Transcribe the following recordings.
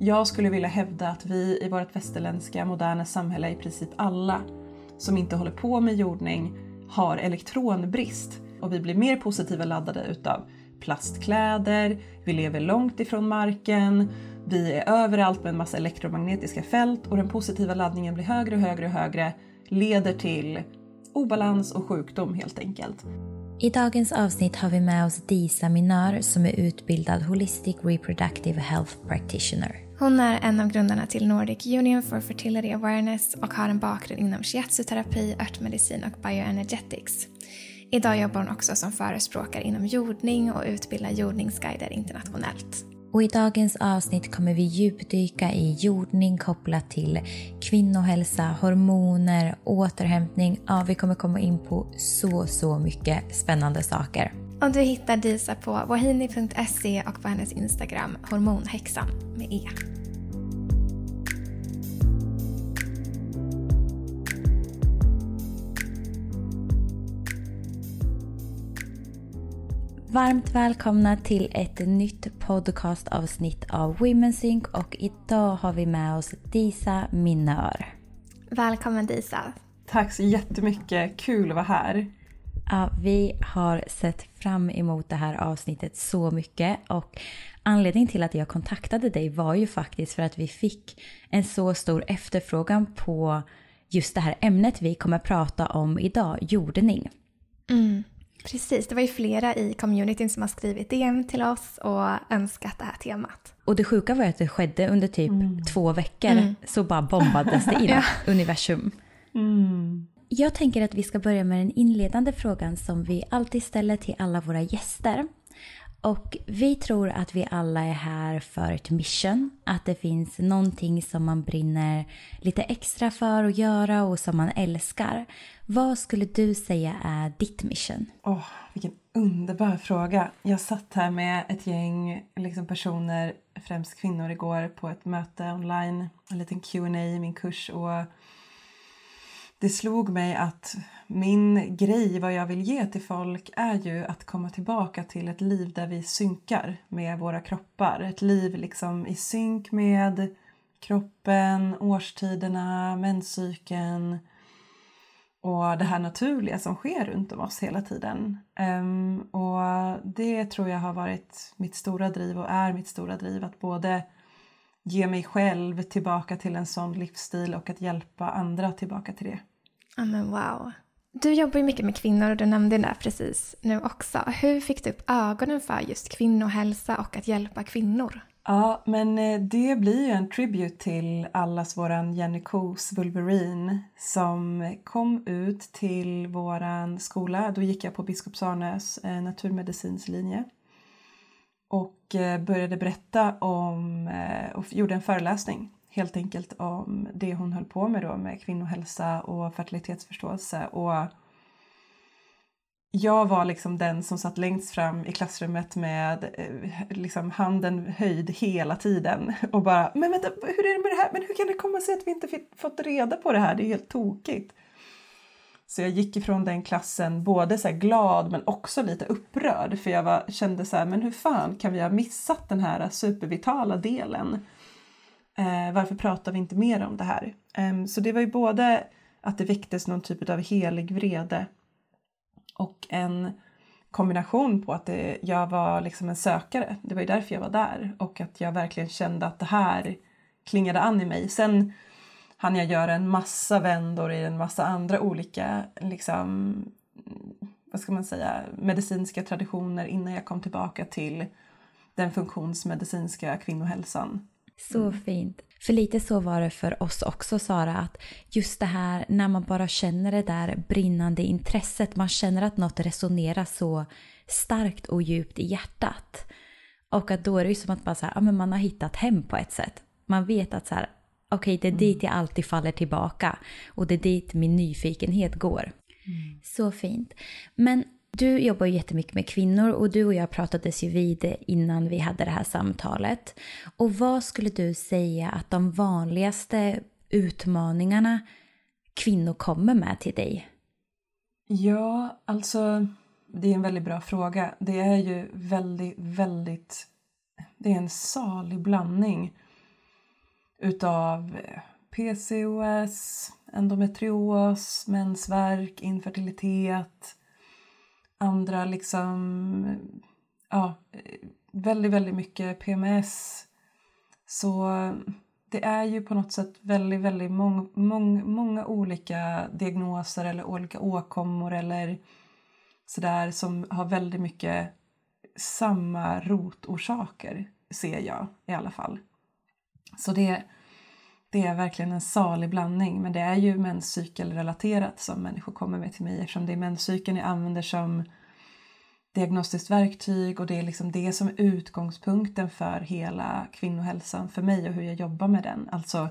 Jag skulle vilja hävda att vi i vårt västerländska moderna samhälle, i princip alla som inte håller på med jordning, har elektronbrist och vi blir mer positiva laddade utav plastkläder, vi lever långt ifrån marken, vi är överallt med en massa elektromagnetiska fält och den positiva laddningen blir högre och högre och högre, leder till obalans och sjukdom helt enkelt. I dagens avsnitt har vi med oss Disa Minar som är utbildad Holistic Reproductive Health Practitioner. Hon är en av grundarna till Nordic Union for Fertility Awareness och har en bakgrund inom shiatsu-terapi, örtmedicin och bioenergetics. Idag jobbar hon också som förespråkare inom jordning och utbildar jordningsguider internationellt. Och i dagens avsnitt kommer vi djupdyka i jordning kopplat till kvinnohälsa, hormoner, återhämtning. Ja, vi kommer komma in på så, så mycket spännande saker. Och du hittar Disa på wahini.se och på hennes Instagram hormonhäxan med E. Varmt välkomna till ett nytt podcastavsnitt av Women's Sync och idag har vi med oss Disa Minör. Välkommen Disa. Tack så jättemycket, kul att vara här. Ja, vi har sett fram emot det här avsnittet så mycket och anledningen till att jag kontaktade dig var ju faktiskt för att vi fick en så stor efterfrågan på just det här ämnet vi kommer prata om idag, jordning. Mm. Precis, det var ju flera i communityn som har skrivit DM till oss och önskat det här temat. Och det sjuka var att det skedde under typ mm. två veckor, mm. så bara bombades det in, ja. universum. Mm. Jag tänker att vi ska börja med den inledande frågan som vi alltid ställer till alla våra gäster. Och vi tror att vi alla är här för ett mission. Att det finns någonting som man brinner lite extra för att göra och som man älskar. Vad skulle du säga är ditt mission? Åh, oh, vilken underbar fråga. Jag satt här med ett gäng liksom personer, främst kvinnor, igår på ett möte online. En liten Q&A i min kurs och det slog mig att min grej, vad jag vill ge till folk är ju att komma tillbaka till ett liv där vi synkar med våra kroppar. Ett liv liksom i synk med kroppen, årstiderna, menscykeln och det här naturliga som sker runt om oss hela tiden. Um, och det tror jag har varit mitt stora driv och är mitt stora driv att både ge mig själv tillbaka till en sån livsstil och att hjälpa andra tillbaka till det. Ja men wow. Du jobbar ju mycket med kvinnor och du nämnde det där precis nu också. Hur fick du upp ögonen för just kvinnohälsa och att hjälpa kvinnor? Ja, men eh, det blir ju en tribute till allas våran Jenny Kos Wolverine som kom ut till våran skola. Då gick jag på Biskops Arnös eh, naturmedicinslinje och eh, började berätta om och gjorde en föreläsning helt enkelt om det hon höll på med då med kvinnohälsa och fertilitetsförståelse och jag var liksom den som satt längst fram i klassrummet med eh, liksom handen höjd hela tiden och bara “men vänta, hur är det med det här? Men hur kan det komma sig att vi inte fått reda på det här? Det är helt tokigt.” Så jag gick ifrån den klassen både så glad men också lite upprörd för jag var, kände så här, men hur fan kan vi ha missat den här supervitala delen? Eh, varför pratar vi inte mer om det här? Eh, så det var ju både att det väcktes någon typ av helig vrede och en kombination på att det, jag var liksom en sökare. Det var ju därför jag var där och att jag verkligen kände att det här klingade an i mig. Sen hann jag göra en massa vändor i en massa andra olika liksom, vad ska man säga, medicinska traditioner innan jag kom tillbaka till den funktionsmedicinska kvinnohälsan. Så mm. fint. För lite så var det för oss också Sara, att just det här när man bara känner det där brinnande intresset, man känner att något resonerar så starkt och djupt i hjärtat. Och att då är det ju som att bara så här, ja, men man har hittat hem på ett sätt. Man vet att så här, okej okay, det är mm. dit jag alltid faller tillbaka och det är dit min nyfikenhet går. Mm. Så fint. Men du jobbar ju jättemycket med kvinnor och du och jag pratades ju vid innan vi hade det här samtalet. Och vad skulle du säga att de vanligaste utmaningarna kvinnor kommer med till dig? Ja, alltså det är en väldigt bra fråga. Det är ju väldigt, väldigt... Det är en salig blandning. utav eh, PCOS, endometrios, mensvärk, infertilitet, andra liksom, ja, väldigt, väldigt mycket PMS. Så det är ju på något sätt väldigt, väldigt mång, mång, många olika diagnoser eller olika åkommor eller sådär som har väldigt mycket samma rotorsaker, ser jag i alla fall. Så det, det är verkligen en salig blandning, men det är ju menscykelrelaterat som människor kommer med till mig eftersom det är menscykeln jag använder som diagnostiskt verktyg och det är liksom det som är utgångspunkten för hela kvinnohälsan för mig och hur jag jobbar med den. Alltså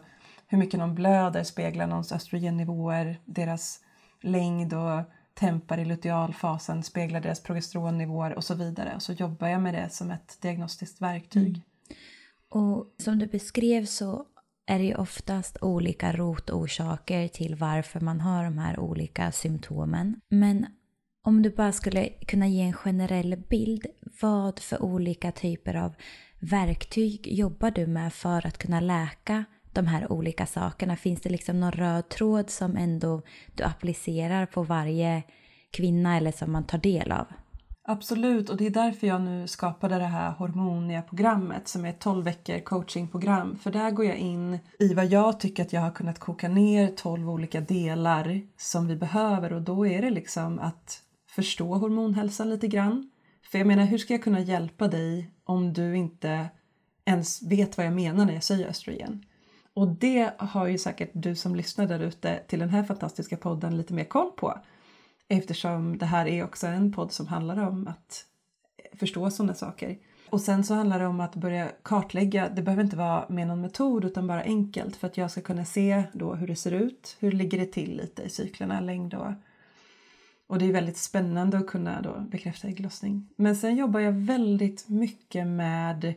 hur mycket någon blöder speglar någons östrogennivåer, deras längd och tempar i lutealfasen speglar deras progesteronnivåer och så vidare. Och så jobbar jag med det som ett diagnostiskt verktyg. Mm. Och som du beskrev så är det ju oftast olika rotorsaker till varför man har de här olika symptomen. Men om du bara skulle kunna ge en generell bild, vad för olika typer av verktyg jobbar du med för att kunna läka de här olika sakerna? Finns det liksom någon röd tråd som ändå du applicerar på varje kvinna eller som man tar del av? Absolut, och det är därför jag nu skapade det här Hormonia-programmet som är ett 12 veckor coachingprogram. För där går jag in i vad jag tycker att jag har kunnat koka ner 12 olika delar som vi behöver och då är det liksom att förstå hormonhälsan lite grann. För jag menar, hur ska jag kunna hjälpa dig om du inte ens vet vad jag menar när jag säger östrogen? Och det har ju säkert du som lyssnar där ute till den här fantastiska podden lite mer koll på. Eftersom det här är också en podd som handlar om att förstå sådana saker. Och sen så handlar det om att börja kartlägga, det behöver inte vara med någon metod utan bara enkelt för att jag ska kunna se då hur det ser ut, hur ligger det till lite i cyklerna, längd och och det är väldigt spännande att kunna då bekräfta ägglossning. Men sen jobbar jag väldigt mycket med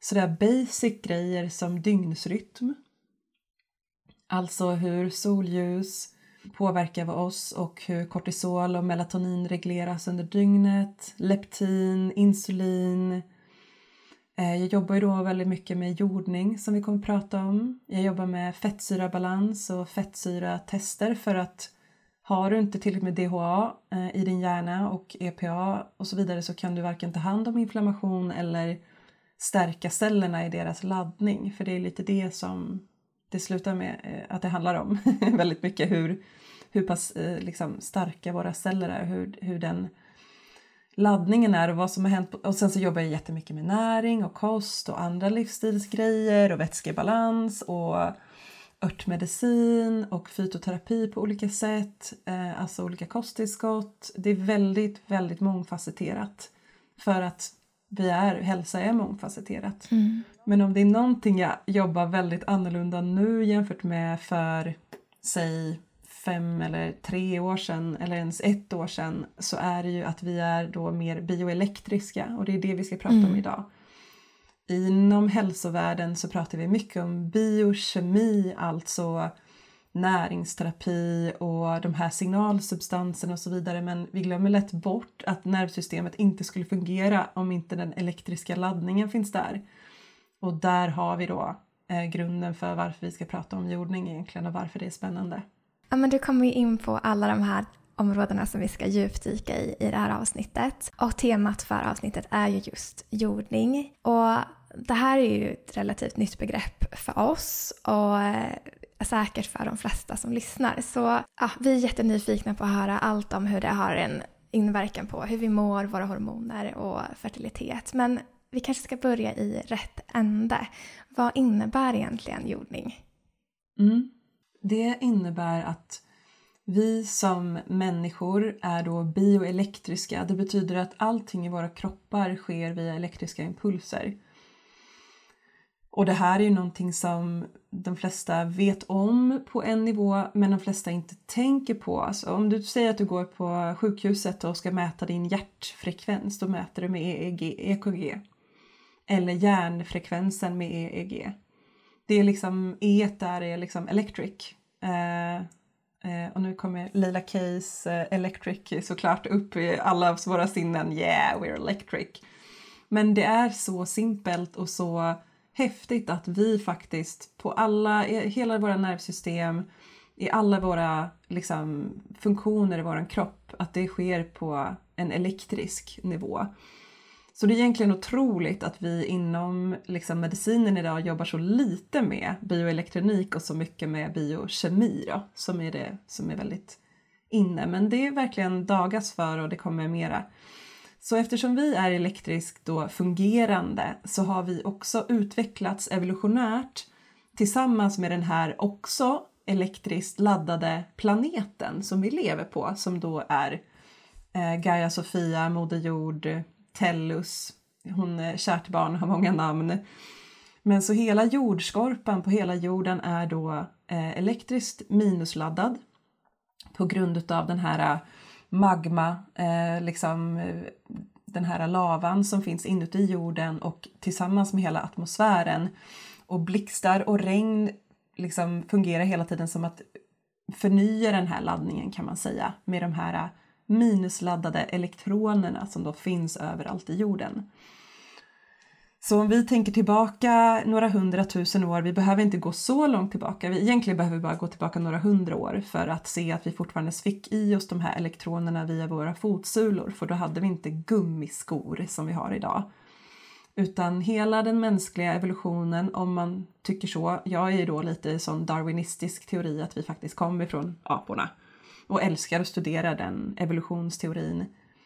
sådär basic grejer som dygnsrytm. Alltså hur solljus påverkar oss och hur kortisol och melatonin regleras under dygnet, leptin, insulin. Eh, jag jobbar ju då väldigt mycket med jordning som vi kommer att prata om. Jag jobbar med fettsyrabalans och fettsyratester för att har du inte tillräckligt med DHA eh, i din hjärna och EPA och så vidare så kan du varken ta hand om inflammation eller stärka cellerna i deras laddning. För det är lite det som det slutar med eh, att det handlar om. väldigt mycket hur, hur pass eh, liksom, starka våra celler är, hur, hur den laddningen är och vad som har hänt. Och sen så jobbar jag jättemycket med näring och kost och andra livsstilsgrejer och vätskebalans och örtmedicin och fytoterapi på olika sätt, eh, alltså olika kosttillskott. Det är väldigt, väldigt mångfacetterat för att vi är, hälsa är mångfacetterat. Mm. Men om det är någonting jag jobbar väldigt annorlunda nu jämfört med för säg fem eller tre år sedan eller ens ett år sedan så är det ju att vi är då mer bioelektriska och det är det vi ska prata mm. om idag. Inom hälsovärlden så pratar vi mycket om biokemi, alltså näringsterapi och de här signalsubstanserna och så vidare men vi glömmer lätt bort att nervsystemet inte skulle fungera om inte den elektriska laddningen finns där. Och där har vi då eh, grunden för varför vi ska prata om jordning egentligen och varför det är spännande. Ja, men du kommer ju in på alla de här områdena som vi ska djupdyka i i det här avsnittet. Och temat för avsnittet är ju just jordning. Och det här är ju ett relativt nytt begrepp för oss och eh, säkert för de flesta som lyssnar. Så ja, vi är jättenyfikna på att höra allt om hur det har en inverkan på hur vi mår, våra hormoner och fertilitet. Men vi kanske ska börja i rätt ände. Vad innebär egentligen jordning? Mm. Det innebär att vi som människor är då bioelektriska. Det betyder att allting i våra kroppar sker via elektriska impulser. Och det här är ju någonting som de flesta vet om på en nivå men de flesta inte tänker på. Alltså om du säger att du går på sjukhuset och ska mäta din hjärtfrekvens, då mäter du med EEG, EKG. Eller hjärnfrekvensen med EEG. Det är liksom, E där är liksom electric. Eh, eh, och nu kommer Leila Keys eh, Electric såklart upp i alla våra sinnen. Yeah, we're electric. Men det är så simpelt och så häftigt att vi faktiskt på alla, i hela våra nervsystem, i alla våra liksom, funktioner i vår kropp, att det sker på en elektrisk nivå. Så det är egentligen otroligt att vi inom liksom, medicinen idag jobbar så lite med bioelektronik och så mycket med biokemi då, som är det som är väldigt inne. Men det är verkligen dagas för och det kommer mera. Så eftersom vi är elektriskt då fungerande så har vi också utvecklats evolutionärt tillsammans med den här också elektriskt laddade planeten som vi lever på som då är eh, Gaia Sofia, Moder Jord, Tellus, hon är kärt barn, har många namn. Men så hela jordskorpan på hela jorden är då eh, elektriskt minusladdad på grund av den här magma, eh, liksom eh, den här lavan som finns inuti jorden och tillsammans med hela atmosfären och blixtar och regn liksom fungerar hela tiden som att förnya den här laddningen kan man säga med de här eh, minusladdade elektronerna som då finns överallt i jorden. Så om vi tänker tillbaka några hundratusen år, vi behöver inte gå så långt tillbaka, vi, egentligen behöver vi bara gå tillbaka några hundra år för att se att vi fortfarande fick i oss de här elektronerna via våra fotsulor, för då hade vi inte gummiskor som vi har idag. Utan hela den mänskliga evolutionen, om man tycker så, jag är ju då lite sån darwinistisk teori att vi faktiskt kom ifrån aporna och älskar att studera den evolutionsteorin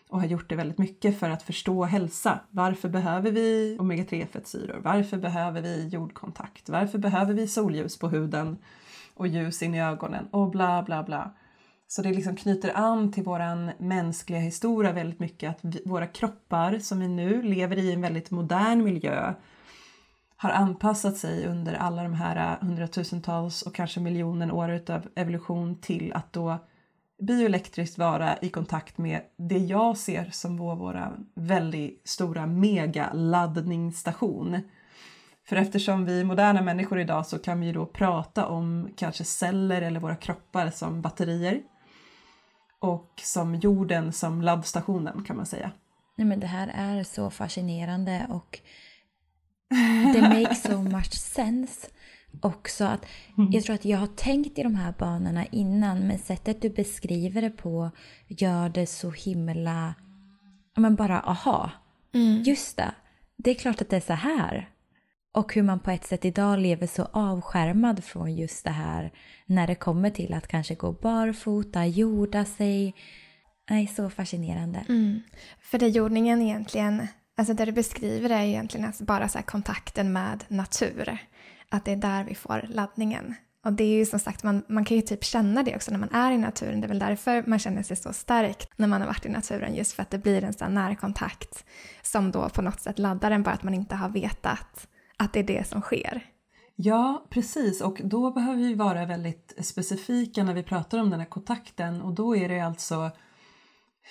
och har gjort det väldigt mycket för att förstå hälsa. Varför behöver vi omega-3-fettsyror? Varför behöver vi jordkontakt? Varför behöver vi solljus på huden och ljus in i ögonen? Och bla bla bla. Så det liksom knyter an till våran mänskliga historia väldigt mycket att vi, våra kroppar som vi nu lever i en väldigt modern miljö har anpassat sig under alla de här eh, hundratusentals och kanske miljoner år av evolution till att då bioelektriskt vara i kontakt med det jag ser som vår, våra väldigt stora megaladdningsstation. För eftersom vi moderna människor idag så kan vi då prata om kanske celler eller våra kroppar som batterier och som jorden som laddstationen kan man säga. Nej, men det här är så fascinerande och det makes so much sense också. Att mm. Jag tror att jag har tänkt i de här banorna innan men sättet du beskriver det på gör det så himla... Men bara aha. Mm. Just det. Det är klart att det är så här. Och hur man på ett sätt idag lever så avskärmad från just det här när det kommer till att kanske gå barfota, jorda sig. Nej, så fascinerande. Mm. För det jordningen egentligen, alltså det du beskriver är egentligen alltså bara så kontakten med natur. Att det är där vi får laddningen. Och det är ju som sagt, man, man kan ju typ känna det också när man är i naturen. Det är väl därför man känner sig så stark när man har varit i naturen. Just för att det blir en sån närkontakt som då på något sätt laddar en bara att man inte har vetat att det är det som sker. Ja, precis. Och då behöver vi vara väldigt specifika när vi pratar om den här kontakten. Och då är det alltså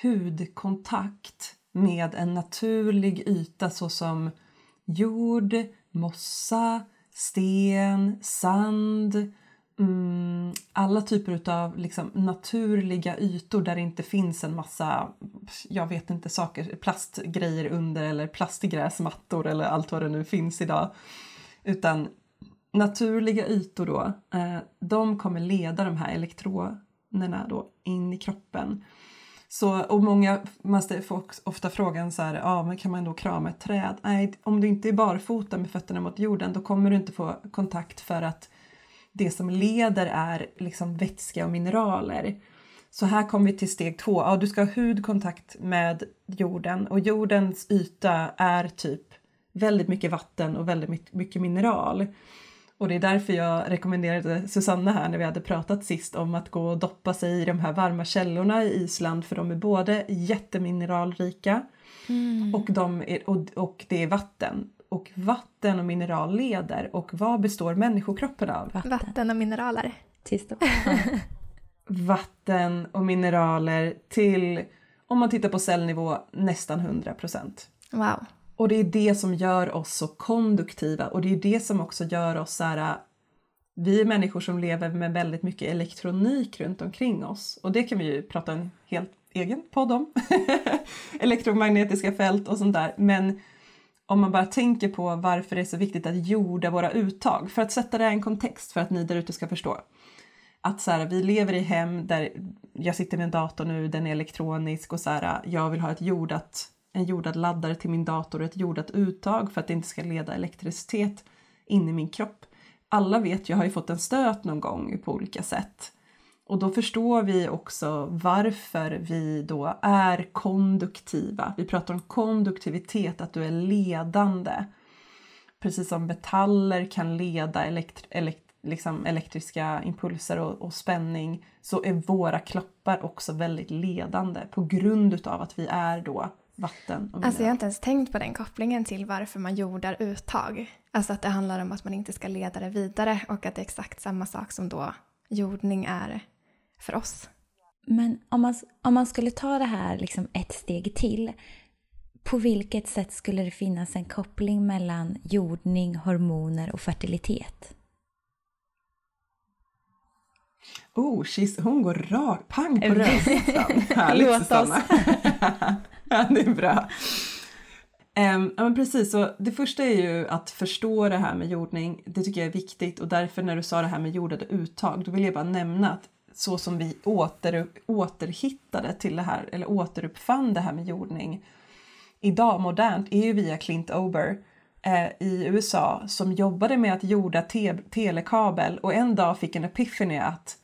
hudkontakt med en naturlig yta såsom jord, mossa, sten, sand, mm, alla typer av liksom, naturliga ytor där det inte finns en massa, jag vet inte, saker, plastgrejer under eller plastgräsmattor eller allt vad det nu finns idag. Utan naturliga ytor då, eh, de kommer leda de här elektronerna då in i kroppen. Så, och många man får ofta frågan så här, ja men kan man då krama ett träd? Nej, om du inte är barfota med fötterna mot jorden då kommer du inte få kontakt för att det som leder är liksom vätska och mineraler. Så här kommer vi till steg två. Ja, du ska ha hudkontakt med jorden och jordens yta är typ väldigt mycket vatten och väldigt mycket mineral. Och det är därför jag rekommenderade Susanna här när vi hade pratat sist om att gå och doppa sig i de här varma källorna i Island för de är både jättemineralrika mm. och, de är, och, och det är vatten. Och vatten och mineral leder. Och vad består människokroppen av? Vatten, vatten och mineraler. Vatten och mineraler till, om man tittar på cellnivå, nästan 100 procent. Wow. Och det är det som gör oss så konduktiva och det är det som också gör oss så här äh, vi är människor som lever med väldigt mycket elektronik runt omkring oss och det kan vi ju prata en helt egen podd om. Elektromagnetiska fält och sånt där. Men om man bara tänker på varför det är så viktigt att jorda våra uttag, för att sätta det i en kontext för att ni där ute ska förstå. Att så här, vi lever i hem där jag sitter med en dator nu, den är elektronisk och så här, äh, jag vill ha ett jordat, en jordad laddare till min dator och ett jordat uttag för att det inte ska leda elektricitet in i min kropp. Alla vet, jag har ju fått en stöt någon gång på olika sätt. Och då förstår vi också varför vi då är konduktiva. Vi pratar om konduktivitet, att du är ledande. Precis som metaller kan leda elekt elekt liksom elektriska impulser och, och, spänning så är våra kroppar också väldigt ledande på grund utav att vi är då vatten och Alltså jag har inte ens tänkt på den kopplingen till varför man jordar uttag. Alltså att det handlar om att man inte ska leda det vidare och att det är exakt samma sak som då jordning är för oss. Men om man, om man skulle ta det här liksom ett steg till, på vilket sätt skulle det finnas en koppling mellan jordning, hormoner och fertilitet? Oh, she's, hon går rakt, pang på rödbetan. Härligt Låt Susanna. ja, det är bra. Um, ja, men precis, så det första är ju att förstå det här med jordning. Det tycker jag är viktigt och därför när du sa det här med jordade uttag, då vill jag bara nämna att så som vi åter, återhittade till det här, eller återuppfann det här med jordning idag modernt är ju via Clint Ober i USA som jobbade med att jorda te telekabel och en dag fick en epiphany att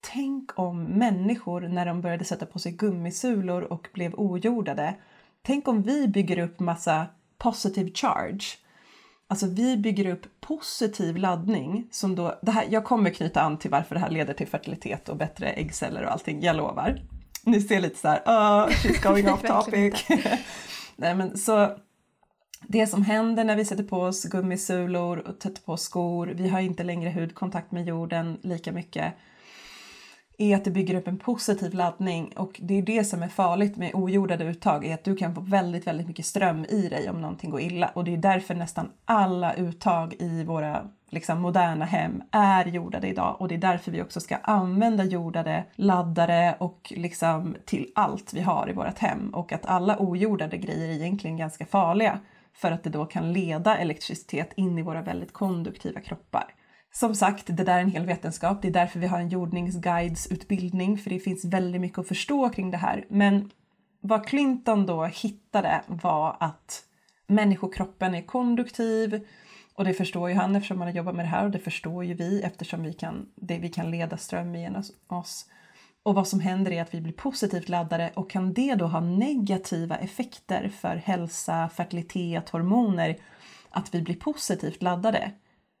tänk om människor när de började sätta på sig gummisulor och blev ojordade. Tänk om vi bygger upp massa positive charge Alltså vi bygger upp positiv laddning som då, det här, jag kommer knyta an till varför det här leder till fertilitet och bättre äggceller och allting, jag lovar. Ni ser lite så här, oh, she's going off topic. Nej men så det som händer när vi sätter på oss gummisulor och sätter på skor, vi har inte längre hudkontakt med jorden lika mycket är att det bygger upp en positiv laddning. Och det är det som är farligt med ojordade uttag är att du kan få väldigt, väldigt mycket ström i dig om någonting går illa. Och det är därför nästan alla uttag i våra liksom, moderna hem är jordade idag. Och det är därför vi också ska använda jordade laddare och liksom till allt vi har i vårt hem. Och att alla ojordade grejer är egentligen ganska farliga för att det då kan leda elektricitet in i våra väldigt konduktiva kroppar. Som sagt, det där är en hel vetenskap. Det är därför vi har en jordningsguidesutbildning, för det finns väldigt mycket att förstå kring det här. Men vad Clinton då hittade var att människokroppen är konduktiv och det förstår ju han eftersom han har jobbat med det här och det förstår ju vi eftersom vi kan, det, vi kan leda ström genom oss. Och vad som händer är att vi blir positivt laddade och kan det då ha negativa effekter för hälsa, fertilitet, hormoner? Att vi blir positivt laddade?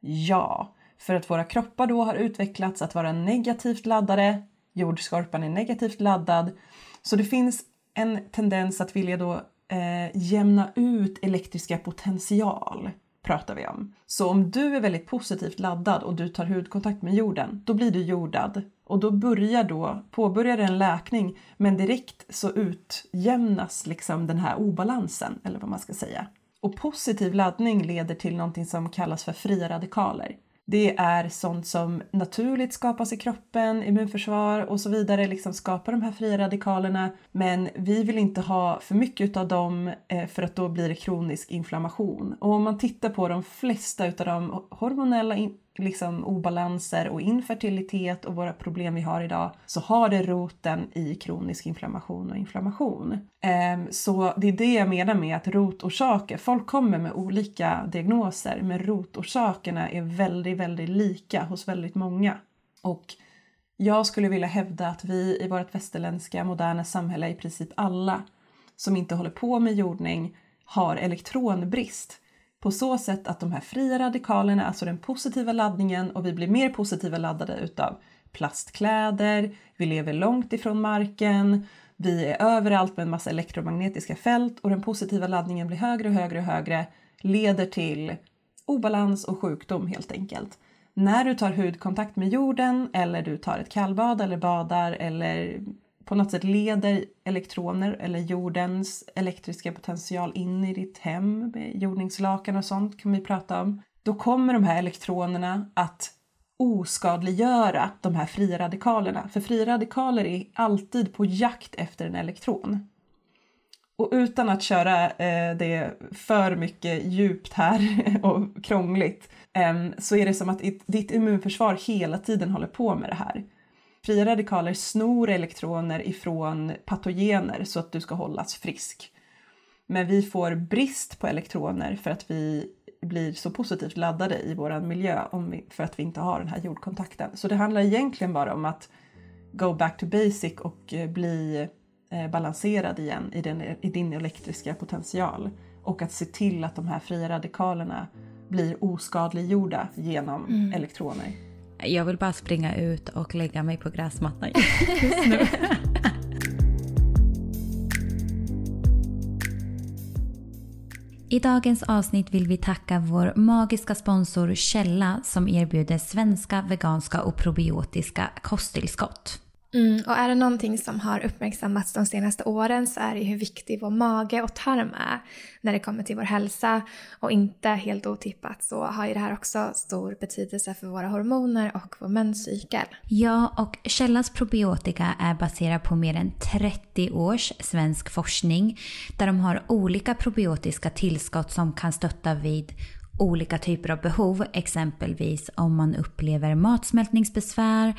Ja, för att våra kroppar då har utvecklats att vara negativt laddade, jordskorpan är negativt laddad. Så det finns en tendens att vilja då eh, jämna ut elektriska potential pratar vi om. Så om du är väldigt positivt laddad och du tar hudkontakt med jorden, då blir du jordad och då börjar då, påbörjar en läkning men direkt så utjämnas liksom den här obalansen eller vad man ska säga. Och positiv laddning leder till någonting som kallas för fria radikaler. Det är sånt som naturligt skapas i kroppen, immunförsvar och så vidare, liksom skapar de här fria radikalerna. Men vi vill inte ha för mycket av dem eh, för att då blir det kronisk inflammation. Och om man tittar på de flesta utav de hormonella liksom obalanser och infertilitet och våra problem vi har idag så har det roten i kronisk inflammation och inflammation. Ehm, så det är det jag menar med att rotorsaker, folk kommer med olika diagnoser men rotorsakerna är väldigt, väldigt lika hos väldigt många. Och jag skulle vilja hävda att vi i vårt västerländska moderna samhälle, i princip alla som inte håller på med jordning, har elektronbrist på så sätt att de här fria radikalerna, alltså den positiva laddningen och vi blir mer positiva laddade utav plastkläder, vi lever långt ifrån marken, vi är överallt med en massa elektromagnetiska fält och den positiva laddningen blir högre och högre och högre leder till obalans och sjukdom helt enkelt. När du tar hudkontakt med jorden eller du tar ett kallbad eller badar eller på något sätt leder elektroner eller jordens elektriska potential in i ditt hem med jordningslakan och sånt kan vi prata om. Då kommer de här elektronerna att oskadliggöra de här fria radikalerna. För fria radikaler är alltid på jakt efter en elektron. Och utan att köra eh, det för mycket djupt här och krångligt eh, så är det som att ditt immunförsvar hela tiden håller på med det här. Fria radikaler snor elektroner ifrån patogener så att du ska hållas frisk. Men vi får brist på elektroner för att vi blir så positivt laddade i vår miljö om vi, för att vi inte har den här jordkontakten. Så det handlar egentligen bara om att go back to basic och eh, bli eh, balanserad igen i, den, i din elektriska potential. Och att se till att de här fria radikalerna blir oskadliggjorda genom mm. elektroner. Jag vill bara springa ut och lägga mig på gräsmattan just nu. I dagens avsnitt vill vi tacka vår magiska sponsor Källa som erbjuder svenska, veganska och probiotiska kosttillskott. Mm, och är det någonting som har uppmärksammats de senaste åren så är det hur viktig vår mage och tarm är när det kommer till vår hälsa. Och inte helt otippat så har ju det här också stor betydelse för våra hormoner och vår menscykel. Ja, och Källans probiotika är baserad på mer än 30 års svensk forskning där de har olika probiotiska tillskott som kan stötta vid olika typer av behov. Exempelvis om man upplever matsmältningsbesvär,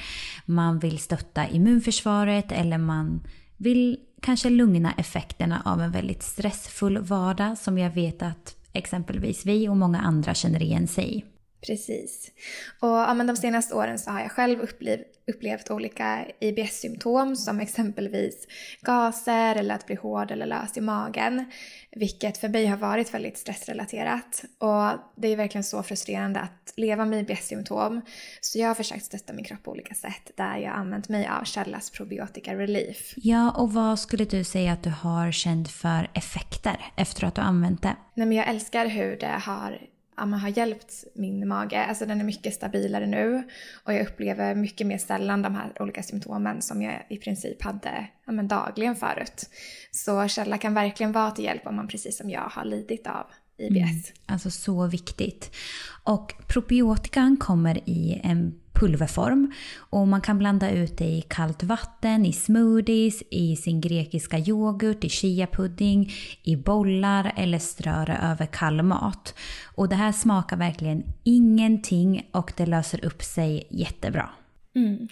man vill stötta immunförsvaret eller man vill kanske lugna effekterna av en väldigt stressfull vardag som jag vet att exempelvis vi och många andra känner igen sig i. Precis. Och ja, men de senaste åren så har jag själv upplevt, upplevt olika IBS-symptom som exempelvis gaser eller att bli hård eller lös i magen. Vilket för mig har varit väldigt stressrelaterat. Och det är verkligen så frustrerande att leva med IBS-symptom. Så jag har försökt stötta min kropp på olika sätt där jag använt mig av Källas probiotika relief. Ja, och vad skulle du säga att du har känt för effekter efter att du använt det? Nej, men jag älskar hur det har ja, har hjälpt min mage. Alltså den är mycket stabilare nu och jag upplever mycket mer sällan de här olika symptomen som jag i princip hade ja, men dagligen förut. Så källa kan verkligen vara till hjälp om man precis som jag har lidit av IBS. Mm, alltså så viktigt. Och probiotikan kommer i en pulverform. Och man kan blanda ut det i kallt vatten, i smoothies, i sin grekiska yoghurt, i chiapudding, i bollar eller strö det över kall mat. Och det här smakar verkligen ingenting och det löser upp sig jättebra. Mm.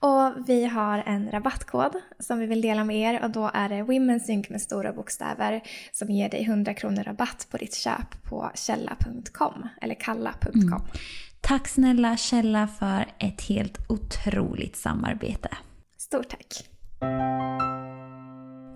Och vi har en rabattkod som vi vill dela med er och då är det WomenSync med stora bokstäver som ger dig 100 kronor rabatt på ditt köp på källa.com eller kalla.com. Mm. Tack snälla Källa för ett helt otroligt samarbete. Stort tack!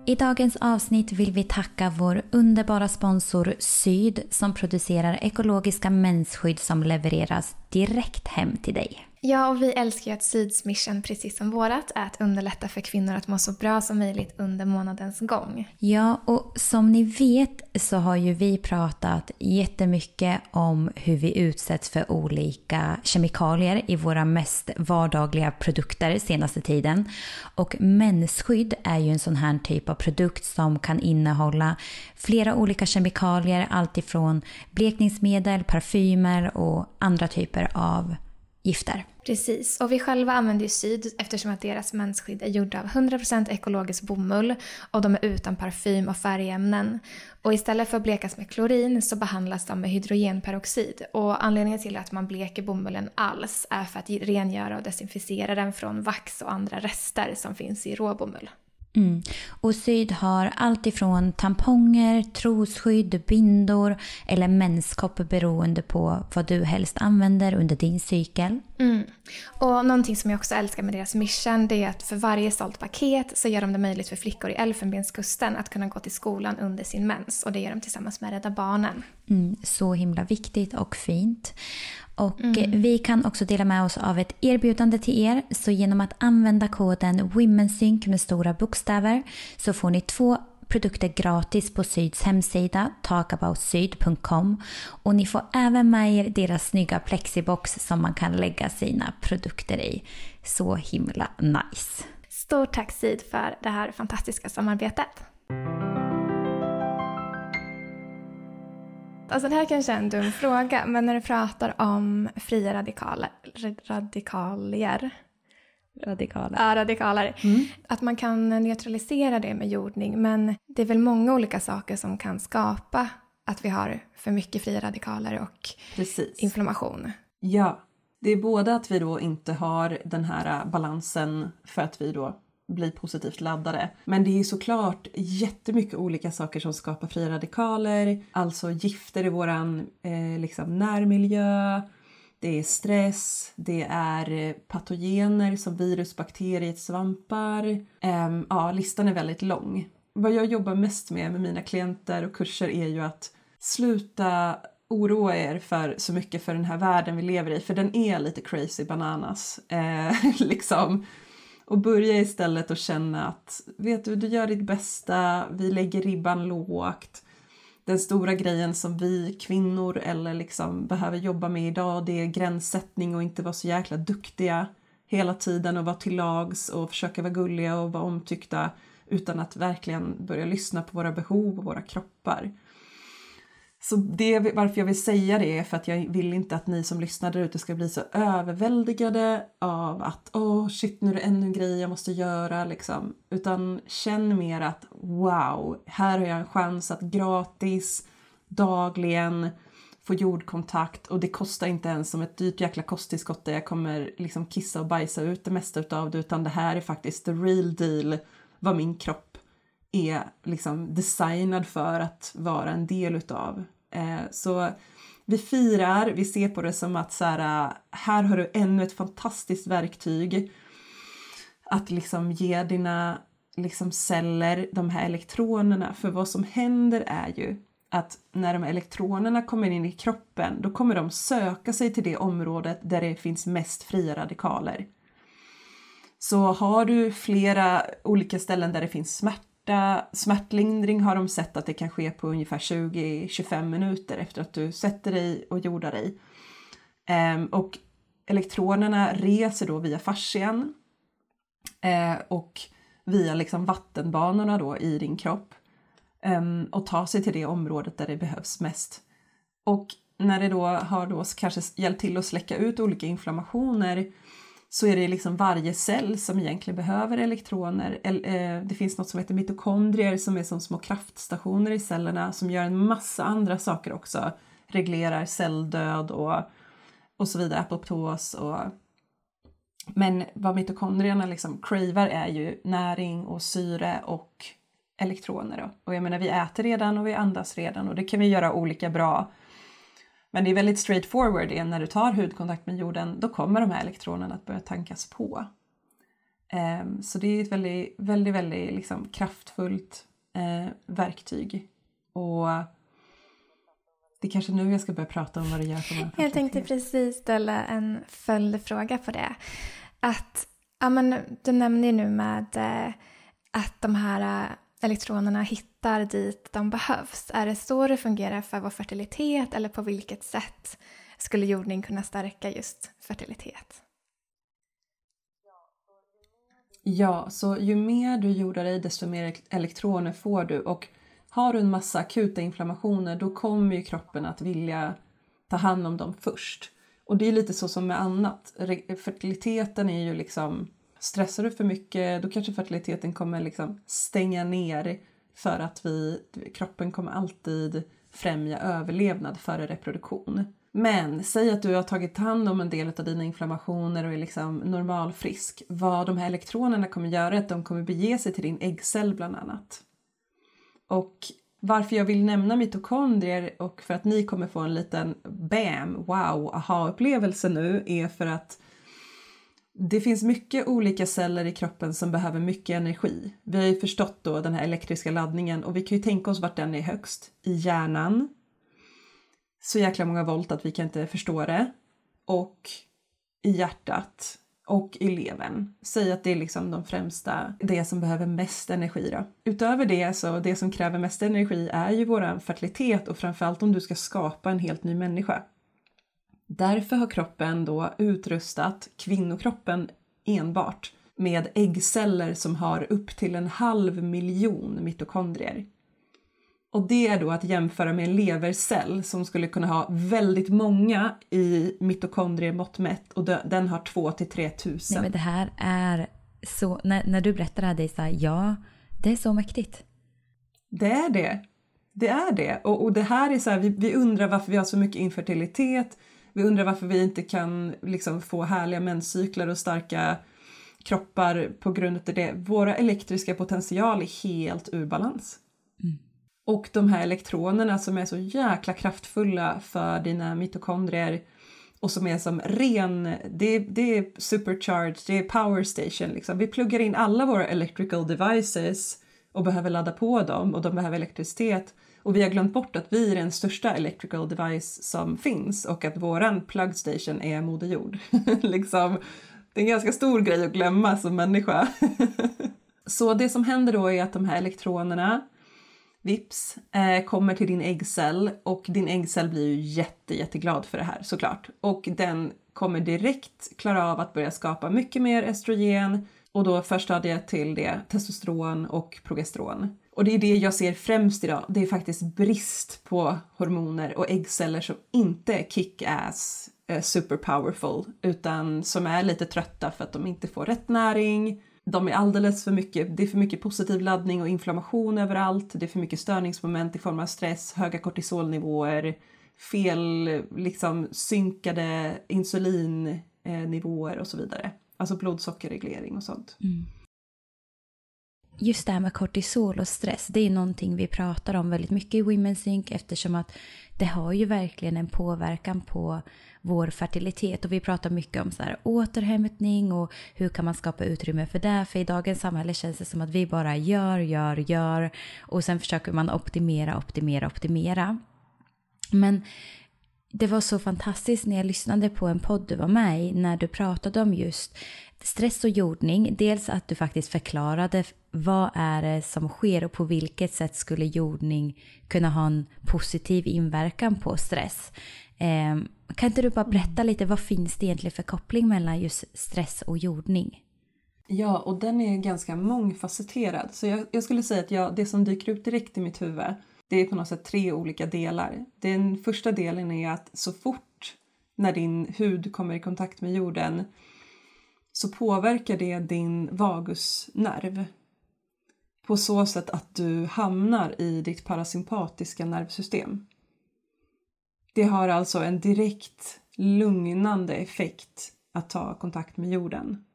I dagens avsnitt vill vi tacka vår underbara sponsor Syd som producerar ekologiska mensskydd som levereras direkt hem till dig. Ja, och vi älskar ju att Syds mission, precis som vårat, är att underlätta för kvinnor att må så bra som möjligt under månadens gång. Ja, och som ni vet så har ju vi pratat jättemycket om hur vi utsätts för olika kemikalier i våra mest vardagliga produkter senaste tiden. Och mensskydd är ju en sån här typ av produkt som kan innehålla flera olika kemikalier, alltifrån blekningsmedel, parfymer och andra typer av gifter. Precis, och vi själva använder ju Syd eftersom att deras mensskydd är gjorda av 100% ekologisk bomull och de är utan parfym och färgämnen. Och istället för att blekas med klorin så behandlas de med hydrogenperoxid. Och anledningen till att man bleker bomullen alls är för att rengöra och desinficera den från vax och andra rester som finns i råbomull. Mm. Och Syd har allt ifrån tamponger, trosskydd, bindor eller menskopp beroende på vad du helst använder under din cykel. Mm. Och någonting som jag också älskar med deras mission det är att för varje sålt paket så gör de det möjligt för flickor i Elfenbenskusten att kunna gå till skolan under sin mens och det gör de tillsammans med Rädda Barnen. Mm, så himla viktigt och fint. Och mm. vi kan också dela med oss av ett erbjudande till er. Så genom att använda koden WomenSync med stora bokstäver så får ni två produkter gratis på Syds hemsida talkaboutsyd.com och ni får även med er deras snygga plexibox som man kan lägga sina produkter i. Så himla nice! Stort tack Syd för det här fantastiska samarbetet. Alltså det här kanske är en dum fråga, men när du pratar om fria radikaler, radikalier, radikaler. Ja, radikaler. Mm. Att man kan neutralisera det med jordning, men det är väl många olika saker som kan skapa att vi har för mycket fria radikaler och Precis. inflammation. Ja, det är både att vi då inte har den här balansen för att vi då bli positivt laddade. Men det är såklart jättemycket olika saker som skapar fria radikaler, alltså gifter i våran eh, liksom närmiljö, det är stress, det är eh, patogener som virus, bakterier, svampar. Eh, ja, listan är väldigt lång. Vad jag jobbar mest med med mina klienter och kurser är ju att sluta oroa er för så mycket för den här världen vi lever i, för den är lite crazy bananas. Eh, liksom. Och börja istället att känna att, vet du, du gör ditt bästa, vi lägger ribban lågt. Den stora grejen som vi kvinnor eller liksom behöver jobba med idag det är gränssättning och inte vara så jäkla duktiga hela tiden och vara till lags och försöka vara gulliga och vara omtyckta utan att verkligen börja lyssna på våra behov och våra kroppar. Så det, varför jag vill säga det är för att jag vill inte att ni som lyssnar där ute ska bli så överväldigade av att åh oh, shit nu är det ännu en grej jag måste göra liksom. Utan känn mer att wow, här har jag en chans att gratis, dagligen få jordkontakt och det kostar inte ens som ett dyrt jäkla kosttillskott där jag kommer liksom kissa och bajsa ut det mesta utav det utan det här är faktiskt the real deal vad min kropp är liksom designad för att vara en del utav. Eh, så vi firar, vi ser på det som att så här, eh, här har du ännu ett fantastiskt verktyg att liksom ge dina liksom celler de här elektronerna. För vad som händer är ju att när de här elektronerna kommer in i kroppen då kommer de söka sig till det området där det finns mest fria radikaler. Så har du flera olika ställen där det finns smärta, smärtlindring har de sett att det kan ske på ungefär 20-25 minuter efter att du sätter dig och jordar dig. Ehm, och elektronerna reser då via fascian eh, och via liksom vattenbanorna då i din kropp ehm, och tar sig till det området där det behövs mest. Och när det då har då kanske hjälpt till att släcka ut olika inflammationer så är det liksom varje cell som egentligen behöver elektroner. Eh, det finns något som heter mitokondrier som är som små kraftstationer i cellerna som gör en massa andra saker också. Reglerar celldöd och, och så vidare, apoptos och men vad mitokondrierna liksom cravar är ju näring och syre och elektroner. Då. Och jag menar vi äter redan och vi andas redan och det kan vi göra olika bra men det är väldigt straightforward när du tar hudkontakt med jorden, då kommer de här elektronerna att börja tankas på. Um, så det är ett väldigt, väldigt, väldigt liksom, kraftfullt uh, verktyg. Och det är kanske nu jag ska börja prata om vad det gör för Jag tänkte precis ställa en följdfråga på det. Att, ja men du nämner ju nu med eh, att de här eh, elektronerna hittar dit de behövs. Är det så det fungerar för vår fertilitet eller på vilket sätt skulle jordning kunna stärka just fertilitet? Ja, så ju mer du jordar dig desto mer elektroner får du och har du en massa akuta inflammationer då kommer ju kroppen att vilja ta hand om dem först. Och det är lite så som med annat. Fertiliteten är ju liksom Stressar du för mycket då kanske fertiliteten kommer liksom stänga ner för att vi, kroppen kommer alltid främja överlevnad före reproduktion. Men säg att du har tagit hand om en del av dina inflammationer och är liksom normalfrisk. Vad de här elektronerna kommer göra är att de kommer bege sig till din äggcell bland annat. Och varför jag vill nämna mitokondrier och för att ni kommer få en liten BAM, wow, aha-upplevelse nu är för att det finns mycket olika celler i kroppen som behöver mycket energi. Vi har ju förstått då den här elektriska laddningen och vi kan ju tänka oss vart den är högst. I hjärnan. Så jäkla många volt att vi kan inte förstå det. Och i hjärtat och i levern. Säg att det är liksom de främsta, det som behöver mest energi då. Utöver det så det som kräver mest energi är ju våran fertilitet och framförallt om du ska skapa en helt ny människa. Därför har kroppen då utrustat kvinnokroppen enbart med äggceller som har upp till en halv miljon mitokondrier. Och det är då att jämföra med en levercell som skulle kunna ha väldigt många i mitokondriemått mätt och den har 2 till 3 tusen. Nej men det här är så, när, när du berättar det här Disa, ja det är så mäktigt. Det är det. Det är det. Och, och det här är så här, vi, vi undrar varför vi har så mycket infertilitet. Vi undrar varför vi inte kan liksom få härliga menscyklar och starka kroppar på grund av det. Våra elektriska potential är helt ur balans. Mm. Och de här elektronerna som är så jäkla kraftfulla för dina mitokondrier och som är som ren, det, det är supercharged, det är power station liksom. Vi pluggar in alla våra electrical devices och behöver ladda på dem och de behöver elektricitet. Och vi har glömt bort att vi är den största electrical device som finns och att våran plug station är Moder Jord. liksom, det är en ganska stor grej att glömma som människa. Så det som händer då är att de här elektronerna vips eh, kommer till din äggcell och din äggcell blir ju jätte, jätteglad för det här såklart. Och den kommer direkt klara av att börja skapa mycket mer estrogen och då förstadiet till det testosteron och progesteron. Och det är det jag ser främst idag. Det är faktiskt brist på hormoner och äggceller som inte är kick-ass eh, superpowerful super powerful utan som är lite trötta för att de inte får rätt näring. De är alldeles för mycket, det är för mycket positiv laddning och inflammation överallt. Det är för mycket störningsmoment i form av stress, höga kortisolnivåer, fel liksom synkade insulinnivåer och så vidare. Alltså blodsockerreglering och sånt. Mm just det här med kortisol och stress, det är någonting vi pratar om väldigt mycket i Women's Inc. eftersom att det har ju verkligen en påverkan på vår fertilitet och vi pratar mycket om så här återhämtning och hur kan man skapa utrymme för det? För i dagens samhälle känns det som att vi bara gör, gör, gör och sen försöker man optimera, optimera, optimera. Men det var så fantastiskt när jag lyssnade på en podd du var med i när du pratade om just stress och jordning. Dels att du faktiskt förklarade vad är det som sker och på vilket sätt skulle jordning kunna ha en positiv inverkan på stress. Eh, kan inte du bara berätta lite vad finns det egentligen för koppling mellan just stress och jordning? Ja, och den är ganska mångfacetterad. Så jag, jag skulle säga att jag, det som dyker upp direkt i mitt huvud det är på något sätt tre olika delar. Den första delen är att så fort när din hud kommer i kontakt med jorden så påverkar det din vagusnerv på så sätt att du hamnar i ditt parasympatiska nervsystem. Det har alltså en direkt lugnande effekt att ta kontakt med jorden.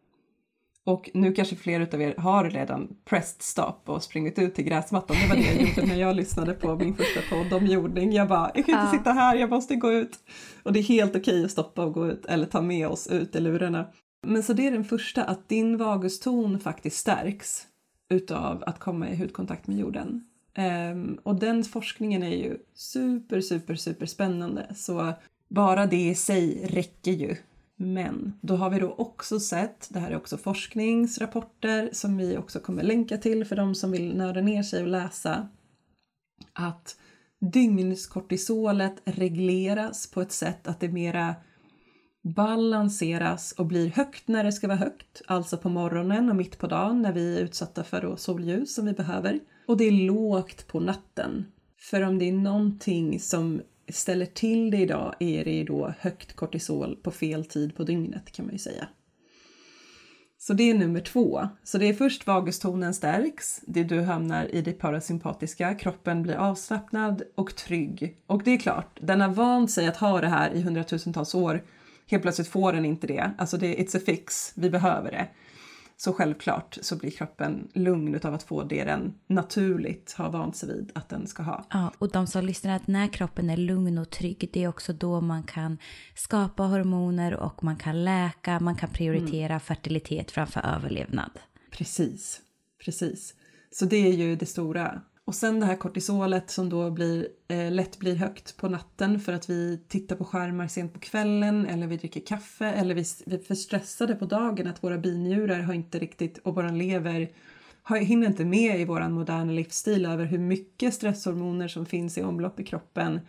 Och nu kanske fler av er har redan pressed stop och sprungit ut till gräsmattan. Det var det jag gjorde när jag lyssnade på min första podd om jordning. Jag bara, jag kan inte ja. sitta här, jag måste gå ut. Och det är helt okej att stoppa och gå ut eller ta med oss ut i lurarna. Men så det är den första, att din vaguston faktiskt stärks utav att komma i hudkontakt med jorden. Um, och den forskningen är ju super, super, super spännande. Så bara det i sig räcker ju men då har vi då också sett, det här är också forskningsrapporter som vi också kommer länka till för de som vill nörda ner sig och läsa, att dygnskortisolet regleras på ett sätt att det mera balanseras och blir högt när det ska vara högt, alltså på morgonen och mitt på dagen när vi är utsatta för solljus som vi behöver. Och det är lågt på natten. För om det är någonting som ställer till det idag är det ju då högt kortisol på fel tid på dygnet kan man ju säga. Så det är nummer två. Så det är först vagustonen stärks, det du hamnar i det parasympatiska, kroppen blir avslappnad och trygg. Och det är klart, den har vant sig att ha det här i hundratusentals år. Helt plötsligt får den inte det. Alltså det, it's a fix, vi behöver det. Så självklart så blir kroppen lugn av att få det den naturligt har vant sig vid att den ska ha. Ja, och de som lyssnar att när kroppen är lugn och trygg det är också då man kan skapa hormoner och man kan läka, man kan prioritera mm. fertilitet framför överlevnad. Precis, precis. Så det är ju det stora och sen det här kortisolet som då blir, eh, lätt blir högt på natten för att vi tittar på skärmar sent på kvällen eller vi dricker kaffe eller vi, vi är för stressade på dagen att våra binjurar har inte riktigt och våran lever har, hinner inte med i våran moderna livsstil över hur mycket stresshormoner som finns i omlopp i kroppen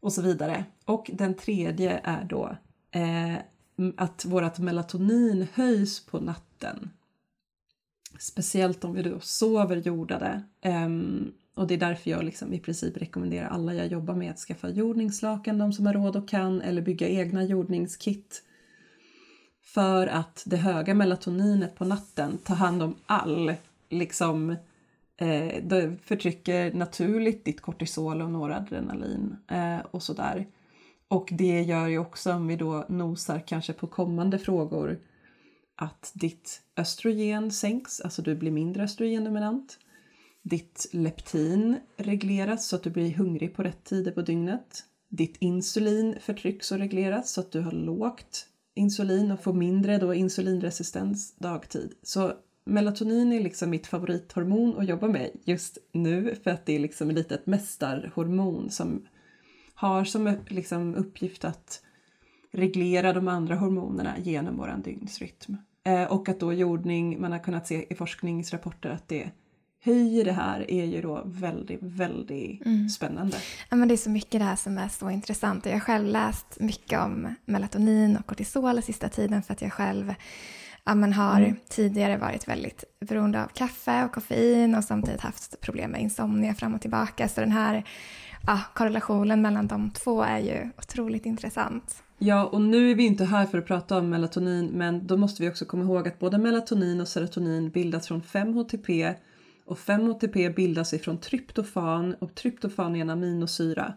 och så vidare. Och den tredje är då eh, att vårat melatonin höjs på natten Speciellt om vi då sover jordade. Um, Och det är därför jag liksom i princip rekommenderar alla jag jobbar med att skaffa jordningslakan, de som har råd och kan, eller bygga egna jordningskit. För att det höga melatoninet på natten tar hand om all, liksom, eh, det förtrycker naturligt ditt kortisol och noradrenalin eh, och sådär. Och det gör ju också, om vi då nosar kanske på kommande frågor, att ditt östrogen sänks, alltså du blir mindre östrogendominant. Ditt leptin regleras så att du blir hungrig på rätt tider på dygnet. Ditt insulin förtrycks och regleras så att du har lågt insulin och får mindre då insulinresistens dagtid. Så melatonin är liksom mitt favorithormon att jobba med just nu för att det är liksom lite ett mästarhormon som har som liksom uppgift att reglera de andra hormonerna genom vår dygnsrytm. Eh, och att då jordning, man har kunnat se i forskningsrapporter att det höjer det här är ju då väldigt, väldigt mm. spännande. Ja, men det är så mycket det här som är så intressant. Jag har själv läst mycket om melatonin och kortisol sista tiden för att jag själv ja, men har mm. tidigare varit väldigt beroende av kaffe och koffein och samtidigt haft problem med insomnia fram och tillbaka. Så den här ja, korrelationen mellan de två är ju otroligt intressant. Ja, och nu är vi inte här för att prata om melatonin men då måste vi också komma ihåg att både melatonin och serotonin bildas från 5-HTP och 5-HTP bildas ifrån tryptofan och tryptofan är en aminosyra.